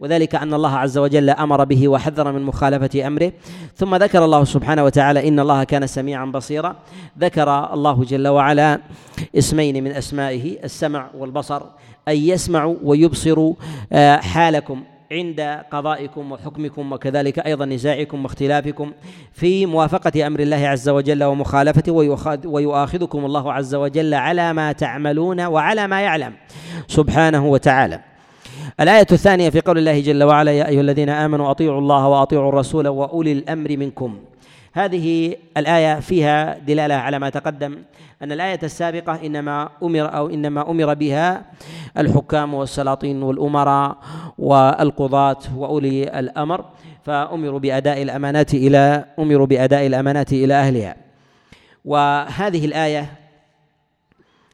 وذلك أن الله عز وجل أمر به وحذر من مخالفة أمره. ثم ذكر الله سبحانه وتعالى إن الله كان سميعا بصيرا. ذكر الله جل وعلا اسمين من أسمائه السمع والبصر أن يسمع ويبصر آه، حالكم عند قضائكم وحكمكم وكذلك أيضا نزاعكم واختلافكم في موافقة أمر الله عز وجل ومخالفته. ويؤاخذكم الله عز وجل على ما تعملون وعلى ما يعلم سبحانه وتعالى. الآية الثانية في قول الله جل وعلا يا أيها الذين آمنوا أطيعوا الله وأطيعوا الرسول وأولي الأمر منكم. هذه الآية فيها دلالة على ما تقدم أن الآية السابقة إنما أمر أو إنما أمر بها الحكام والسلاطين والأمراء والقضاة وأولي الأمر فأمروا بأداء الأمانات إلى أمروا بأداء الأمانات إلى أهلها. وهذه الآية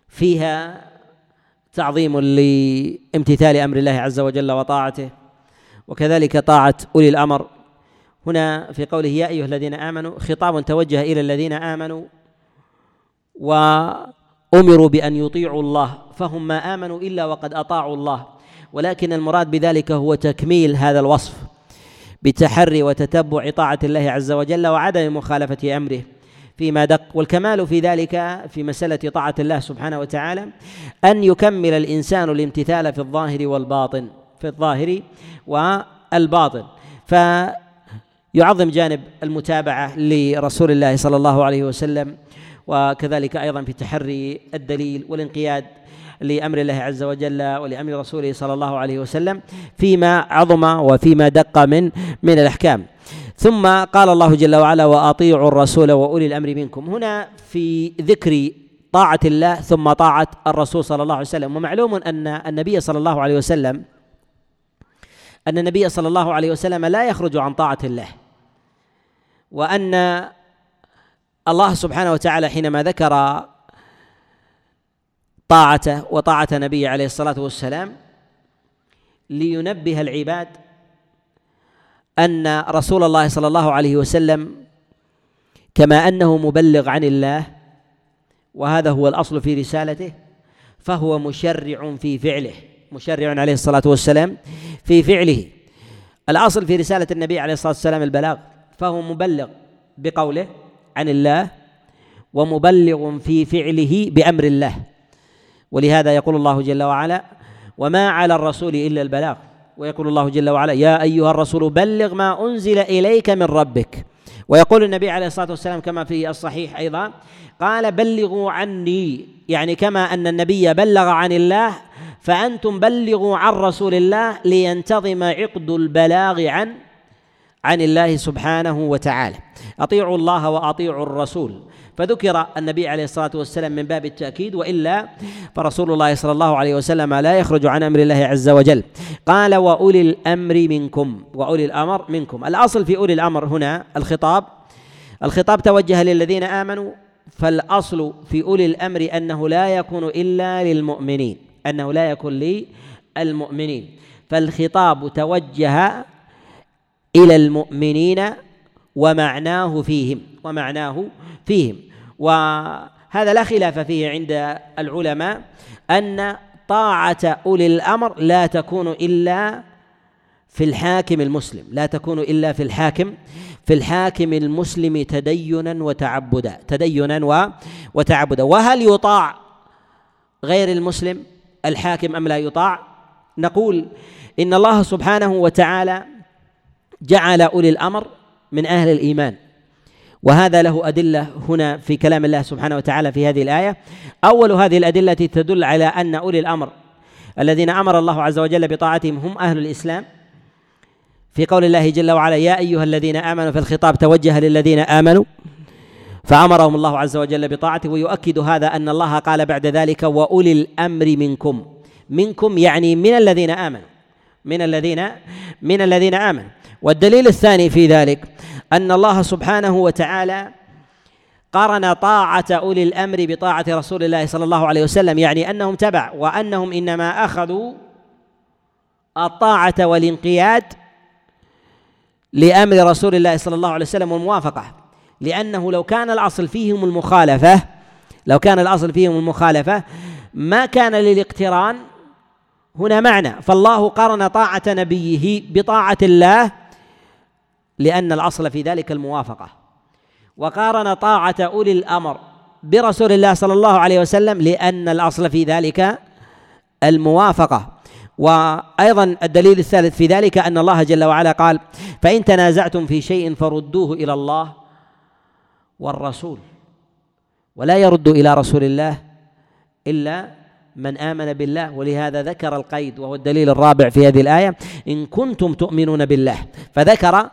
فيها تعظيم لامتثال أمر الله عز وجل وطاعته وكذلك طاعة أولي الأمر. هنا في قوله يا أيها الذين آمنوا خطاب توجه إلى الذين آمنوا وأمروا بأن يطيعوا الله فهم ما آمنوا إلا وقد أطاعوا الله. ولكن المراد بذلك هو تكميل هذا الوصف بتحري وتتبع طاعة الله عز وجل وعدم مخالفة أمره. فيما دق والكمال في ذلك في مسألة طاعة الله سبحانه وتعالى أن يكمل الإنسان الامتثال في الظاهر والباطن في الظاهر والباطن. فيعظم جانب المتابعة لرسول الله صلى الله عليه وسلم وكذلك أيضا في تحري الدليل والانقياد لأمر الله عز وجل ولأمر رسوله صلى الله عليه وسلم فيما عظم وفيما دق من من الأحكام. ثم قال الله جل وعلا وأطيعوا الرسول وأولي الأمر منكم. هنا في ذكر طاعة الله ثم طاعة الرسول صلى الله عليه وسلم. ومعلوم أن النبي صلى الله عليه وسلم أن النبي صلى الله عليه وسلم لا يخرج عن طاعة الله. وأن الله سبحانه وتعالى حينما ذكر طاعته وطاعة نبيه عليه الصلاة والسلام لينبه العباد أن رسول الله صلى الله عليه وسلم كما أنه مبلغ عن الله وهذا هو الأصل في رسالته فهو مشرع في فعله مشرع عليه الصلاة والسلام في فعله. الأصل في رسالة النبي عليه الصلاة والسلام البلاغ فهو مبلغ بقوله عن الله ومبلغ في فعله بأمر الله. ولهذا يقول الله جل وعلا وما على الرسول إلا البلاغ. ويقول الله جل وعلا يا أيها الرسول بلغ ما أنزل إليك من ربك. ويقول النبي عليه الصلاة والسلام كما في الصحيح أيضا قال بلغوا عني يعني كما أن النبي بلغ عن الله فأنتم بلغوا عن رسول الله لينتظم عقد البلاغ عن عن الله سبحانه وتعالى. أطيعوا الله وأطيعوا الرسول. فذكر النبي عليه الصلاة والسلام من باب التأكيد وإلا فرسول الله صلى الله عليه وسلم لا يخرج عن أمر الله عز وجل. قال وأولي الأمر منكم وأولي الأمر منكم. الأصل في أولي الأمر هنا الخطاب. الخطاب توجه للذين آمنوا فالأصل في أولي الأمر أنه لا يكون إلا للمؤمنين أنه لا يكون للمؤمنين. فالخطاب توجه إلى المؤمنين ومعناه فيهم ومعناه فيهم. وهذا لا خلاف فيه عند العلماء أن طاعة أولي الأمر لا تكون إلا في الحاكم المسلم لا تكون إلا في الحاكم في الحاكم المسلم تدينا وتعبدا تدينا وتعبدا. وهل يطاع غير المسلم؟ الحاكم أم لا يطاع؟ نقول إن الله سبحانه وتعالى جعل أولي الأمر من أهل الإيمان. وهذا له أدلة هنا في كلام الله سبحانه وتعالى في هذه الآية. أول هذه الأدلة تدل على أن أولي الأمر الذين أمر الله عز وجل بطاعتهم هم أهل الإسلام. في قول الله جل وعلا يا أيها الذين آمنوا في الخطاب توجه للذين آمنوا. فأمرهم الله عز وجل بطاعته ويؤكد هذا أن الله قال بعد ذلك وأولي الأمر منكم. منكم يعني من الذين آمنوا. من الذين من الذين آمنوا. والدليل الثاني في ذلك أن الله سبحانه وتعالى قارن طاعة أولي الأمر بطاعة رسول الله صلى الله عليه وسلم يعني أنهم تبع وأنهم إنما أخذوا الطاعة والانقياد لأمر رسول الله صلى الله عليه وسلم والموافقة. لأنه لو كان الأصل فيهم المخالفة لو كان الأصل فيهم المخالفة ما كان للاقتران هنا معنى. فالله قارن طاعة نبيه بطاعة الله لأن الأصل في ذلك الموافقة. وقارن طاعة أولي الأمر برسول الله صلى الله عليه وسلم لأن الأصل في ذلك الموافقة. وأيضا الدليل الثالث في ذلك أن الله جل وعلا قال فإن تنازعتم في شيء فردوه إلى الله والرسول ولا يرد إلى رسول الله إلا من آمن بالله. ولهذا ذكر القيد وهو الدليل الرابع في هذه الآية إن كنتم تؤمنون بالله. فذكر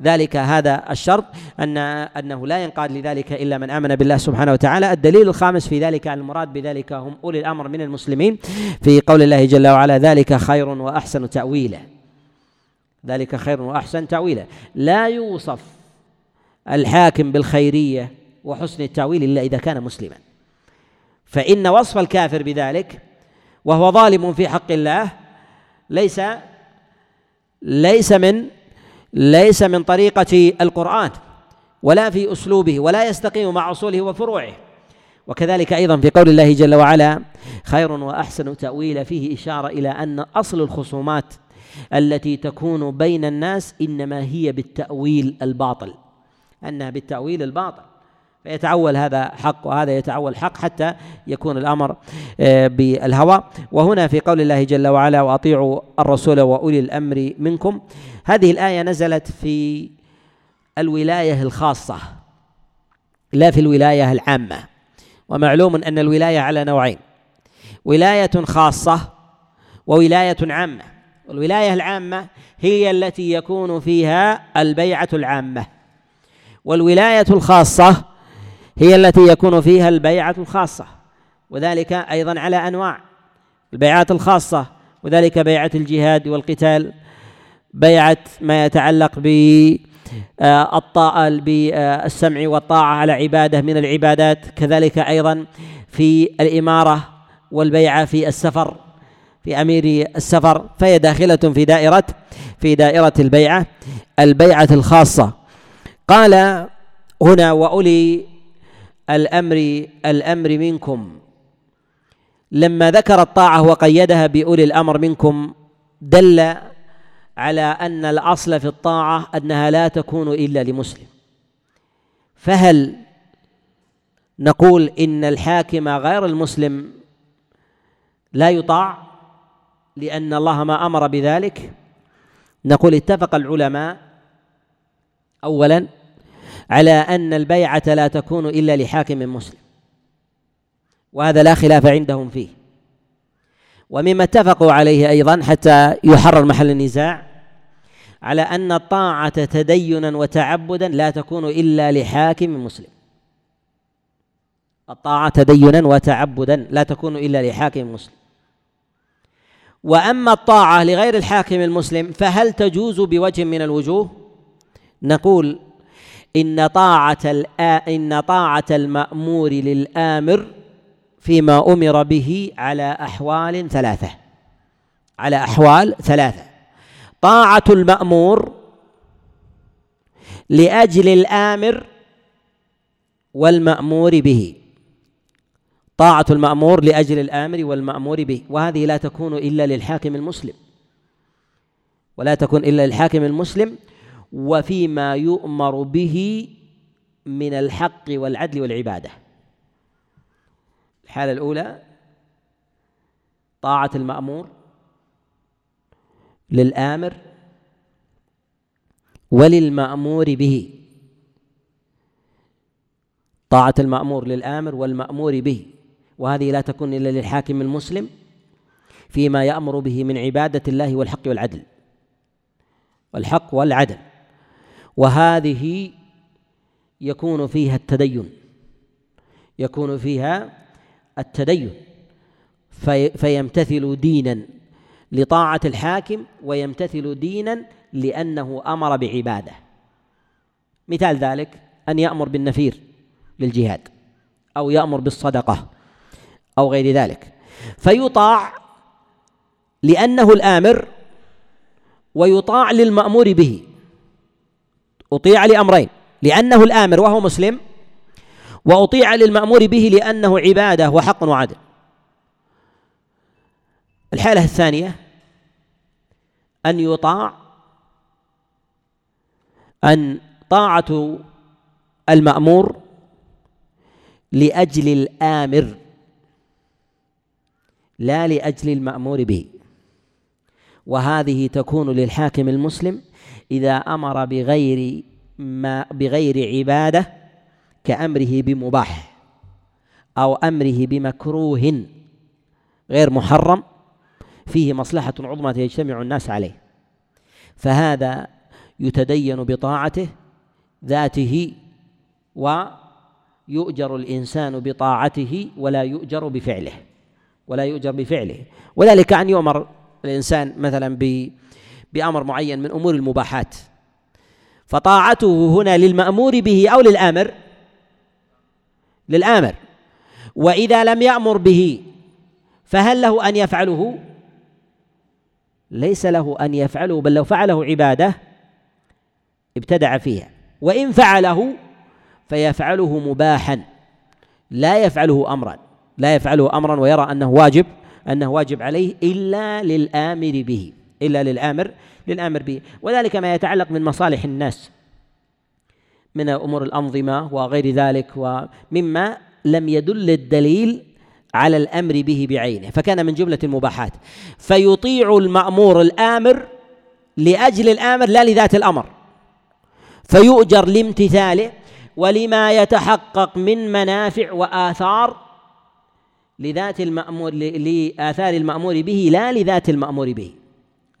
ذلك هذا الشرط أن أنه لا ينقاد لذلك إلا من آمن بالله سبحانه وتعالى. الدليل الخامس في ذلك المراد بذلك هم أولي الأمر من المسلمين في قول الله جل وعلا ذلك خير وأحسن تأويلا. ذلك خير وأحسن تأويلا. لا يوصف الحاكم بالخيرية وحسن التأويل إلا إذا كان مسلما. فإن وصف الكافر بذلك وهو ظالم في حق الله ليس ليس من ليس من طريقة القرآن ولا في أسلوبه ولا يستقيم مع أصوله وفروعه. وكذلك أيضا في قول الله جل وعلا خير وأحسن تأويل فيه إشارة إلى أن أصل الخصومات التي تكون بين الناس إنما هي بالتأويل الباطل. أنها بالتأويل الباطل. فيتعول هذا حق وهذا يتعول حق حتى يكون الأمر آه، بالهوى. وهنا في قول الله جل وعلا وأطيعوا الرسول وأولي الأمر منكم. هذه الآية نزلت في الولاية الخاصة لا في الولاية العامة. ومعلوم أن الولاية على نوعين ولاية خاصة وولاية عامة. والولايه العامة هي التي يكون فيها البيعة العامة والولاية الخاصة هي التي يكون فيها البيعة الخاصة وذلك أيضا على أنواع البيعات الخاصة وذلك بيعة الجهاد والقتال بيعة ما يتعلق ب الطاعة بالسمع والطاعة على عبادة من العبادات كذلك أيضا في الإمارة والبيعة في السفر في أمير السفر فهي داخلة في دائرة في دائرة البيعة البيعة الخاصة. قال هنا وأولي الأمر الأمر منكم. لما ذكر الطاعة وقيدها بأولي الأمر منكم دل على أن الأصل في الطاعة أنها لا تكون إلا لمسلم. فهل نقول إن الحاكم غير المسلم لا يطاع لأن الله ما أمر بذلك؟ نقول اتفق العلماء اولا على أن البيعة لا تكون إلا لحاكم مسلم. وهذا لا خلاف عندهم فيه. ومما اتفقوا عليه أيضا حتى يحرر محل النزاع على أن الطاعة تدينا وتعبدا لا تكون إلا لحاكم مسلم. الطاعة تدينا وتعبدا لا تكون إلا لحاكم مسلم. وأما الطاعة لغير الحاكم المسلم فهل تجوز بوجه من الوجوه؟ نقول إن طاعة إن طاعة المأمور للآمر فيما أمر به على أحوال ثلاثة. على أحوال ثلاثة. طاعة المأمور لأجل الآمر والمأمور به. طاعة المأمور لأجل الآمر والمأمور به. وهذه لا تكون إلا للحاكم المسلم. ولا تكون إلا للحاكم المسلم وفيما يؤمر به من الحق والعدل والعبادة. الحالة الأولى طاعة المأمور للآمر وللمأمور به. طاعة المأمور للآمر والمأمور به. وهذه لا تكون إلا للحاكم المسلم فيما يأمر به من عبادة الله والحق والعدل. والحق والعدل. وهذه يكون فيها التدين يكون فيها التدين. في فيمتثل دينا لطاعة الحاكم ويمتثل دينا لأنه أمر بعبادة. مثال ذلك أن يأمر بالنفير للجهاد أو يأمر بالصدقة أو غير ذلك. فيطاع لأنه الآمر ويطاع للمأمور به. أطيع لأمرين لأنه الآمر وهو مسلم وأطيع للمأمور به لأنه عبادة وحق وعدل. الحالة الثانية أن يطاع أن طاعة المأمور لأجل الآمر لا لأجل المأمور به. وهذه تكون للحاكم المسلم إذا أمر بغير ما بغير عبادة كأمره بمباح أو أمره بمكروه غير محرم فيه مصلحة عظمى يجتمع الناس عليه. فهذا يتدين بطاعته ذاته ويؤجر الإنسان بطاعته ولا يؤجر بفعله ولا يؤجر بفعله. وذلك أن يؤمر الإنسان مثلا بأمر معين من أمور المباحات. فطاعته هنا للمأمور به أو للآمر؟ للآمر. وإذا لم يأمر به فهل له أن يفعله؟ ليس له أن يفعله بل لو فعله عبادة ابتدع فيها. وإن فعله فيفعله مباحا لا يفعله أمرا. لا يفعله أمرا ويرى أنه واجب أنه واجب عليه إلا للآمر به. إلا للآمر للآمر به. وذلك ما يتعلق من مصالح الناس من أمور الأنظمة وغير ذلك ومما لم يدل الدليل على الأمر به بعينه. فكان من جملة المباحات. فيطيع المأمور الآمر لأجل الآمر لا لذات الأمر. فيؤجر لامتثاله ولما يتحقق من منافع وآثار لذات المأمور لآثار المأمور به لا لذات المأمور به.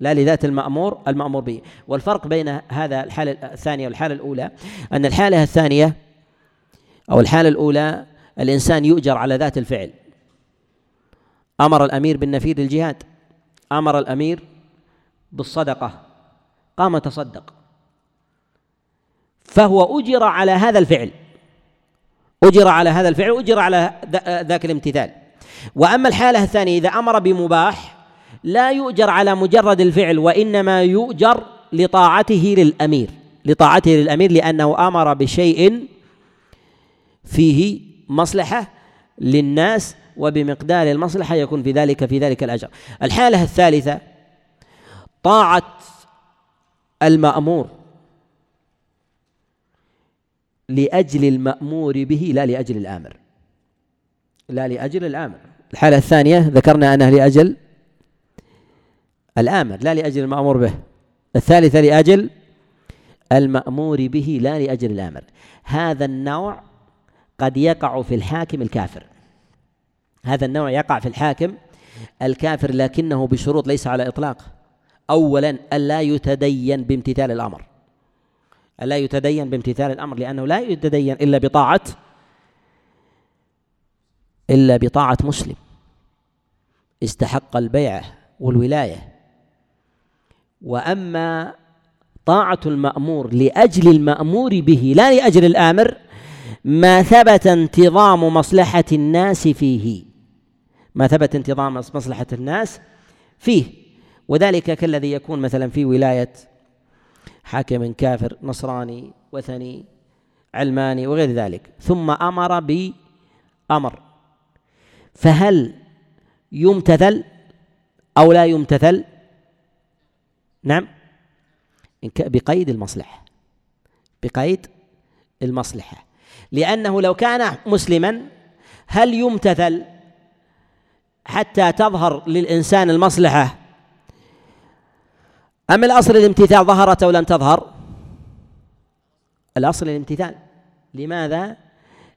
لا لذات المأمور المأمور به. والفرق بين هذا الحالة الثانية والحالة الأولى أن الحالة الثانية أو الحالة الأولى الإنسان يؤجر على ذات الفعل. أمر الأمير بالنفير للجهاد. أمر الأمير بالصدقة. قام تصدق فهو أجر على هذا الفعل. أجر على هذا الفعل أجر على ذاك الامتثال. وأما الحالة الثانية إذا أمر بمباح لا يؤجر على مجرد الفعل وإنما يؤجر لطاعته للأمير. لطاعته للأمير لأنه أمر بشيء فيه مصلحة للناس وبمقدار المصلحة يكون في ذلك في ذلك الأجر. الحالة الثالثة طاعة المأمور لأجل المأمور به لا لأجل الآمر. لا لأجل الآمر. الحالة الثانية ذكرنا أنها لأجل الآمر لا لأجل المأمور به. الثالثة لأجل المأمور به لا لأجل الآمر. هذا النوع قد يقع في الحاكم الكافر. هذا النوع يقع في الحاكم الكافر لكنه بشروط ليس على إطلاق. أولا ألا يتدين بامتثال الأمر. ألا يتدين بامتثال الأمر لأنه لا يتدين إلا بطاعة إلا بطاعة مسلم. استحق البيعة والولاية. وأما طاعة المأمور لأجل المأمور به لا لأجل الآمر ما ثبت انتظام مصلحة الناس فيه. ما ثبت انتظام مصلحة الناس فيه. وذلك كالذي يكون مثلا في ولاية حاكم كافر نصراني وثني علماني وغير ذلك. ثم أمر بأمر. فهل يمتثل أو لا يمتثل؟ نعم. بقيد المصلحة. بقيد المصلحة. لأنه لو كان مسلما هل يمتثل حتى تظهر للإنسان المصلحة؟ أم الأصل الامتثال ظهرت أو لم تظهر؟ الأصل الامتثال. لماذا؟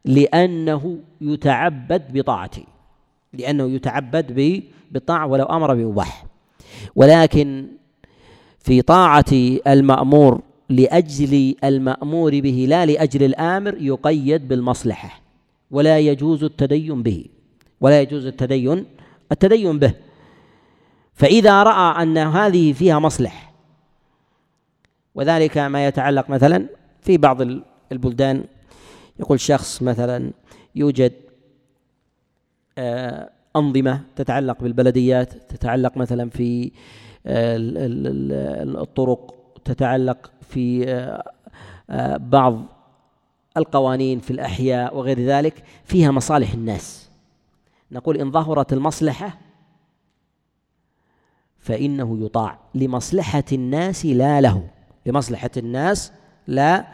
لأنه يتعبد بطاعته. لأنه يتعبد بالطاعة ولو أمر بمباح ولكن في طاعة المأمور لأجل المأمور به لا لأجل الآمر يقيد بالمصلحة ولا يجوز التدين به ولا يجوز التدين التدين به. فإذا رأى أن هذه فيها مصلح وذلك ما يتعلق مثلا في بعض البلدان يقول شخص مثلا يوجد آه، أنظمة تتعلق بالبلديات تتعلق مثلا في الطرق تتعلق في آه، بعض القوانين في الأحياء وغير ذلك فيها مصالح الناس. نقول إن ظهرت المصلحة فإنه يطاع لمصلحة الناس لا له. لمصلحة الناس لا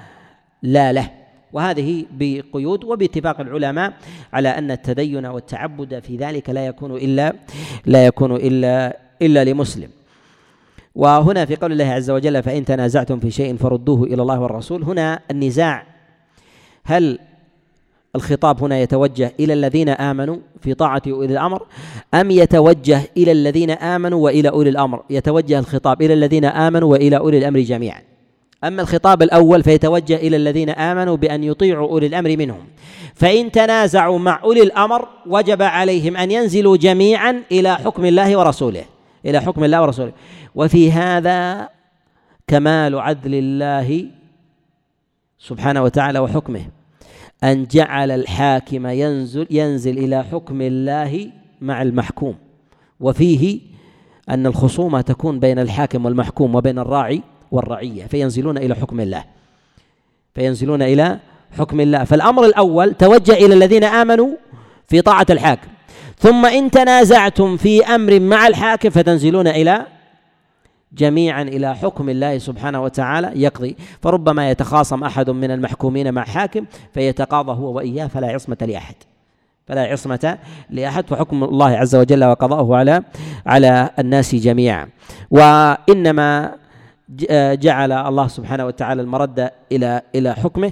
لا له. وهذه بقيود وباتفاق العلماء على أن التدين والتعبد في ذلك لا يكون إلا لا يكون إلا إلا لمسلم. وهنا في قول الله عز وجل فإن تنازعتم في شيء فردوه إلى الله والرسول. هنا النزاع. هل الخطاب هنا يتوجه إلى الذين آمنوا في طاعة أولي الأمر أم يتوجه إلى الذين آمنوا وإلى أولي الأمر؟ يتوجه الخطاب إلى الذين آمنوا وإلى أولي الأمر جميعا. أما الخطاب الأول فيتوجه إلى الذين آمنوا بأن يطيعوا أولي الأمر منهم. فإن تنازعوا مع أولي الأمر وجب عليهم أن ينزلوا جميعا إلى حكم الله ورسوله. إلى حكم الله ورسوله. وفي هذا كمال عدل الله سبحانه وتعالى وحكمه. أن جعل الحاكم ينزل ينزل إلى حكم الله مع المحكوم. وفيه أن الخصومة تكون بين الحاكم والمحكوم وبين الراعي والرعية فينزلون إلى حكم الله. فينزلون إلى حكم الله. فالأمر الأول توجه إلى الذين آمنوا في طاعة الحاكم. ثم إن تنازعتم في أمر مع الحاكم فتنزلون إلى جميعا إلى حكم الله سبحانه وتعالى يقضي. فربما يتخاصم أحد من المحكومين مع حاكم فيتقاضى هو وإياه فلا عصمة لأحد. فلا عصمة لأحد فحكم الله عز وجل وقضاؤه على على الناس جميعا. وإنما جعل الله سبحانه وتعالى المرد إلى إلى حكمه.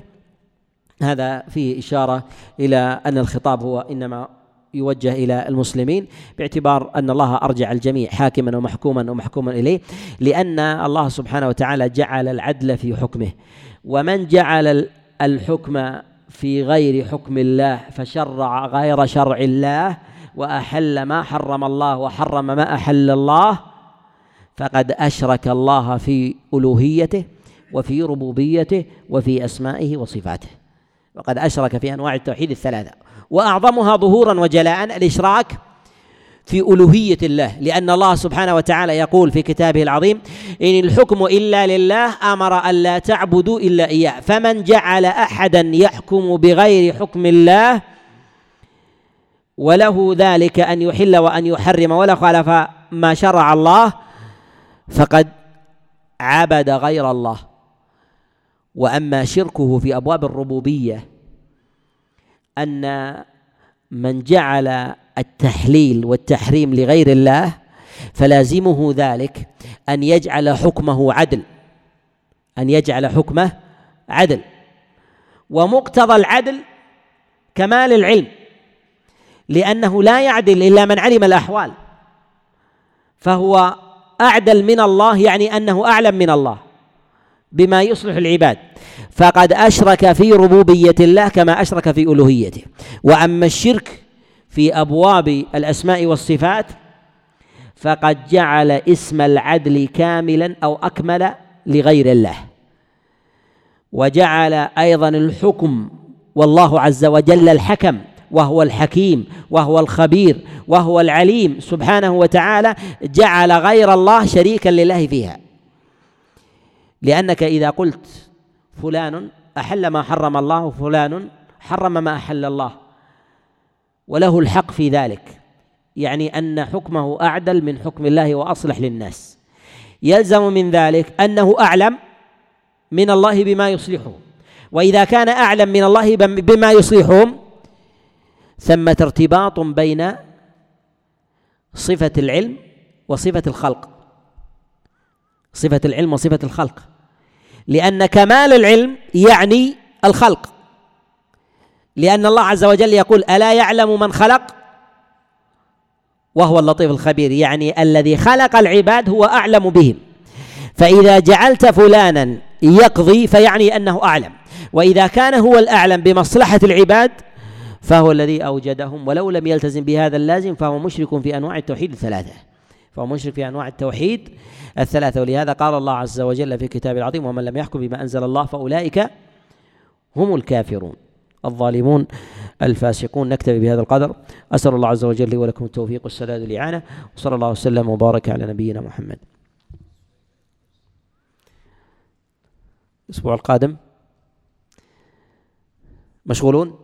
هذا فيه إشارة إلى أن الخطاب هو إنما يوجه إلى المسلمين باعتبار أن الله أرجع الجميع حاكما ومحكوما ومحكوما إليه لأن الله سبحانه وتعالى جعل العدل في حكمه. ومن جعل الحكم في غير حكم الله فشرع غير شرع الله وأحل ما حرم الله وحرم ما أحل الله فقد أشرك الله في ألوهيته وفي ربوبيته وفي أسمائه وصفاته. وقد أشرك في أنواع التوحيد الثلاثة. وأعظمها ظهورا وجلاء الإشراك في ألوهية الله لأن الله سبحانه وتعالى يقول في كتابه العظيم إن الحكم إلا لله أمر الا تعبدوا إلا إياه فمن جعل احدا يحكم بغير حكم الله وله ذلك أن يحل وأن يحرم ولا خالف ما شرع الله فقد عبد غير الله. وأما شركه في أبواب الربوبية أن من جعل التحليل والتحريم لغير الله فلازمه ذلك أن يجعل حكمه عدل أن يجعل حكمه عدل. ومقتضى العدل كمال العلم لأنه لا يعدل إلا من علم الأحوال فهو أعدل من الله يعني أنه أعلم من الله. بما يصلح العباد. فقد أشرك في ربوبية الله كما أشرك في ألوهيته. وأما الشرك في أبواب الأسماء والصفات فقد جعل اسم العدل كاملا أو أكمل لغير الله. وجعل أيضا الحكم والله عز وجل الحكم وهو الحكيم وهو الخبير وهو العليم سبحانه وتعالى جعل غير الله شريكا لله فيها. لأنك إذا قلت فلان أحل ما حرم الله فلان حرم ما أحل الله. وله الحق في ذلك. يعني أن حكمه أعدل من حكم الله وأصلح للناس. يلزم من ذلك أنه أعلم من الله بما يصلحه. وإذا كان أعلم من الله بما يصلحهم ثمة ارتباط بين صفة العلم وصفة الخلق. صفة العلم وصفة الخلق. لأن كمال العلم يعني الخلق. لأن الله عز وجل يقول ألا يعلم من خلق؟ وهو اللطيف الخبير يعني الذي خلق العباد هو أعلم بهم. فإذا جعلت فلانا يقضي فيعني أنه أعلم. وإذا كان هو الأعلم بمصلحة العباد فهو الذي أوجدهم ولو لم يلتزم بهذا اللازم فهو مشرك في أنواع التوحيد الثلاثة. فهو مشرك في أنواع التوحيد الثلاثة. ولهذا قال الله عز وجل في كتابه العظيم ومن لم يحكم بما أنزل الله فأولئك هم الكافرون. الظالمون الفاسقون. نكتفي بهذا القدر. أسأل الله عز وجل لي ولكم التوفيق والسداد والإعانة. وصلى الله وسلم وبارك على نبينا محمد. الأسبوع القادم مشغولون؟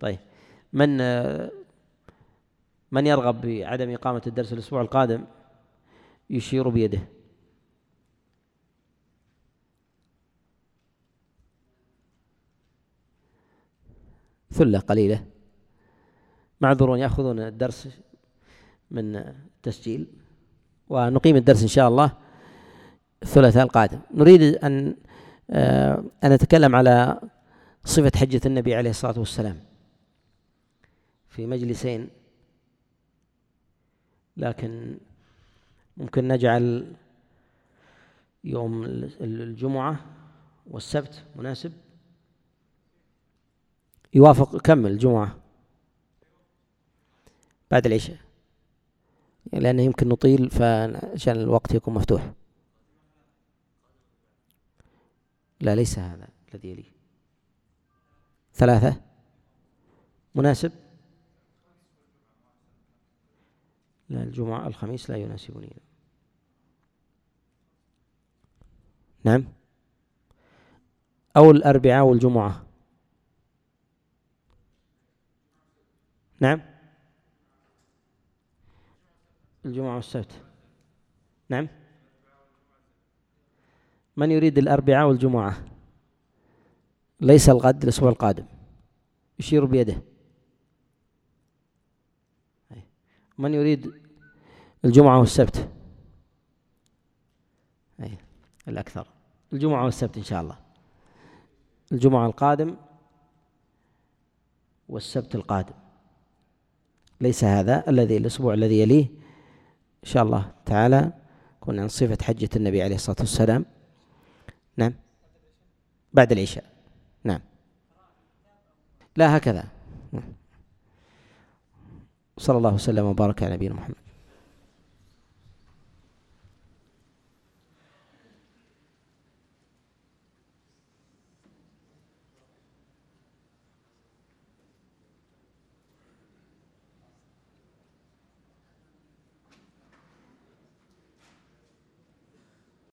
طيب. من من يرغب بعدم إقامة الدرس الأسبوع القادم يشير بيده. ثلة قليلة. معذورون يأخذون الدرس من التسجيل ونقيم الدرس إن شاء الله الثلاثاء القادم. نريد أن آه، أن نتكلم على صفة حجة النبي عليه الصلاة والسلام. في مجلسين لكن ممكن نجعل يوم الجمعة والسبت مناسب. يوافق كم الجمعة؟ بعد العشاء. يعني لأنه يمكن نطيل فعشان الوقت يكون مفتوح. لا ليس هذا الذي يليه. ثلاثة؟ مناسب؟ لا الجمعة الخميس لا يناسبني. نعم. أو الأربعاء والجمعة. نعم. الجمعة والسبت. نعم. من يريد الأربعاء والجمعة؟ ليس الغد الأسبوع القادم. يشير بيده. من يريد الجمعة والسبت. أي الأكثر. الجمعة والسبت إن شاء الله. الجمعة القادم والسبت القادم. ليس هذا الذي الأسبوع الذي يليه. إن شاء الله تعالى كنا عن صفة حجة النبي عليه الصلاة والسلام. نعم. بعد العشاء. نعم. لا هكذا. صلى الله وسلم وبارك على نبينا محمد.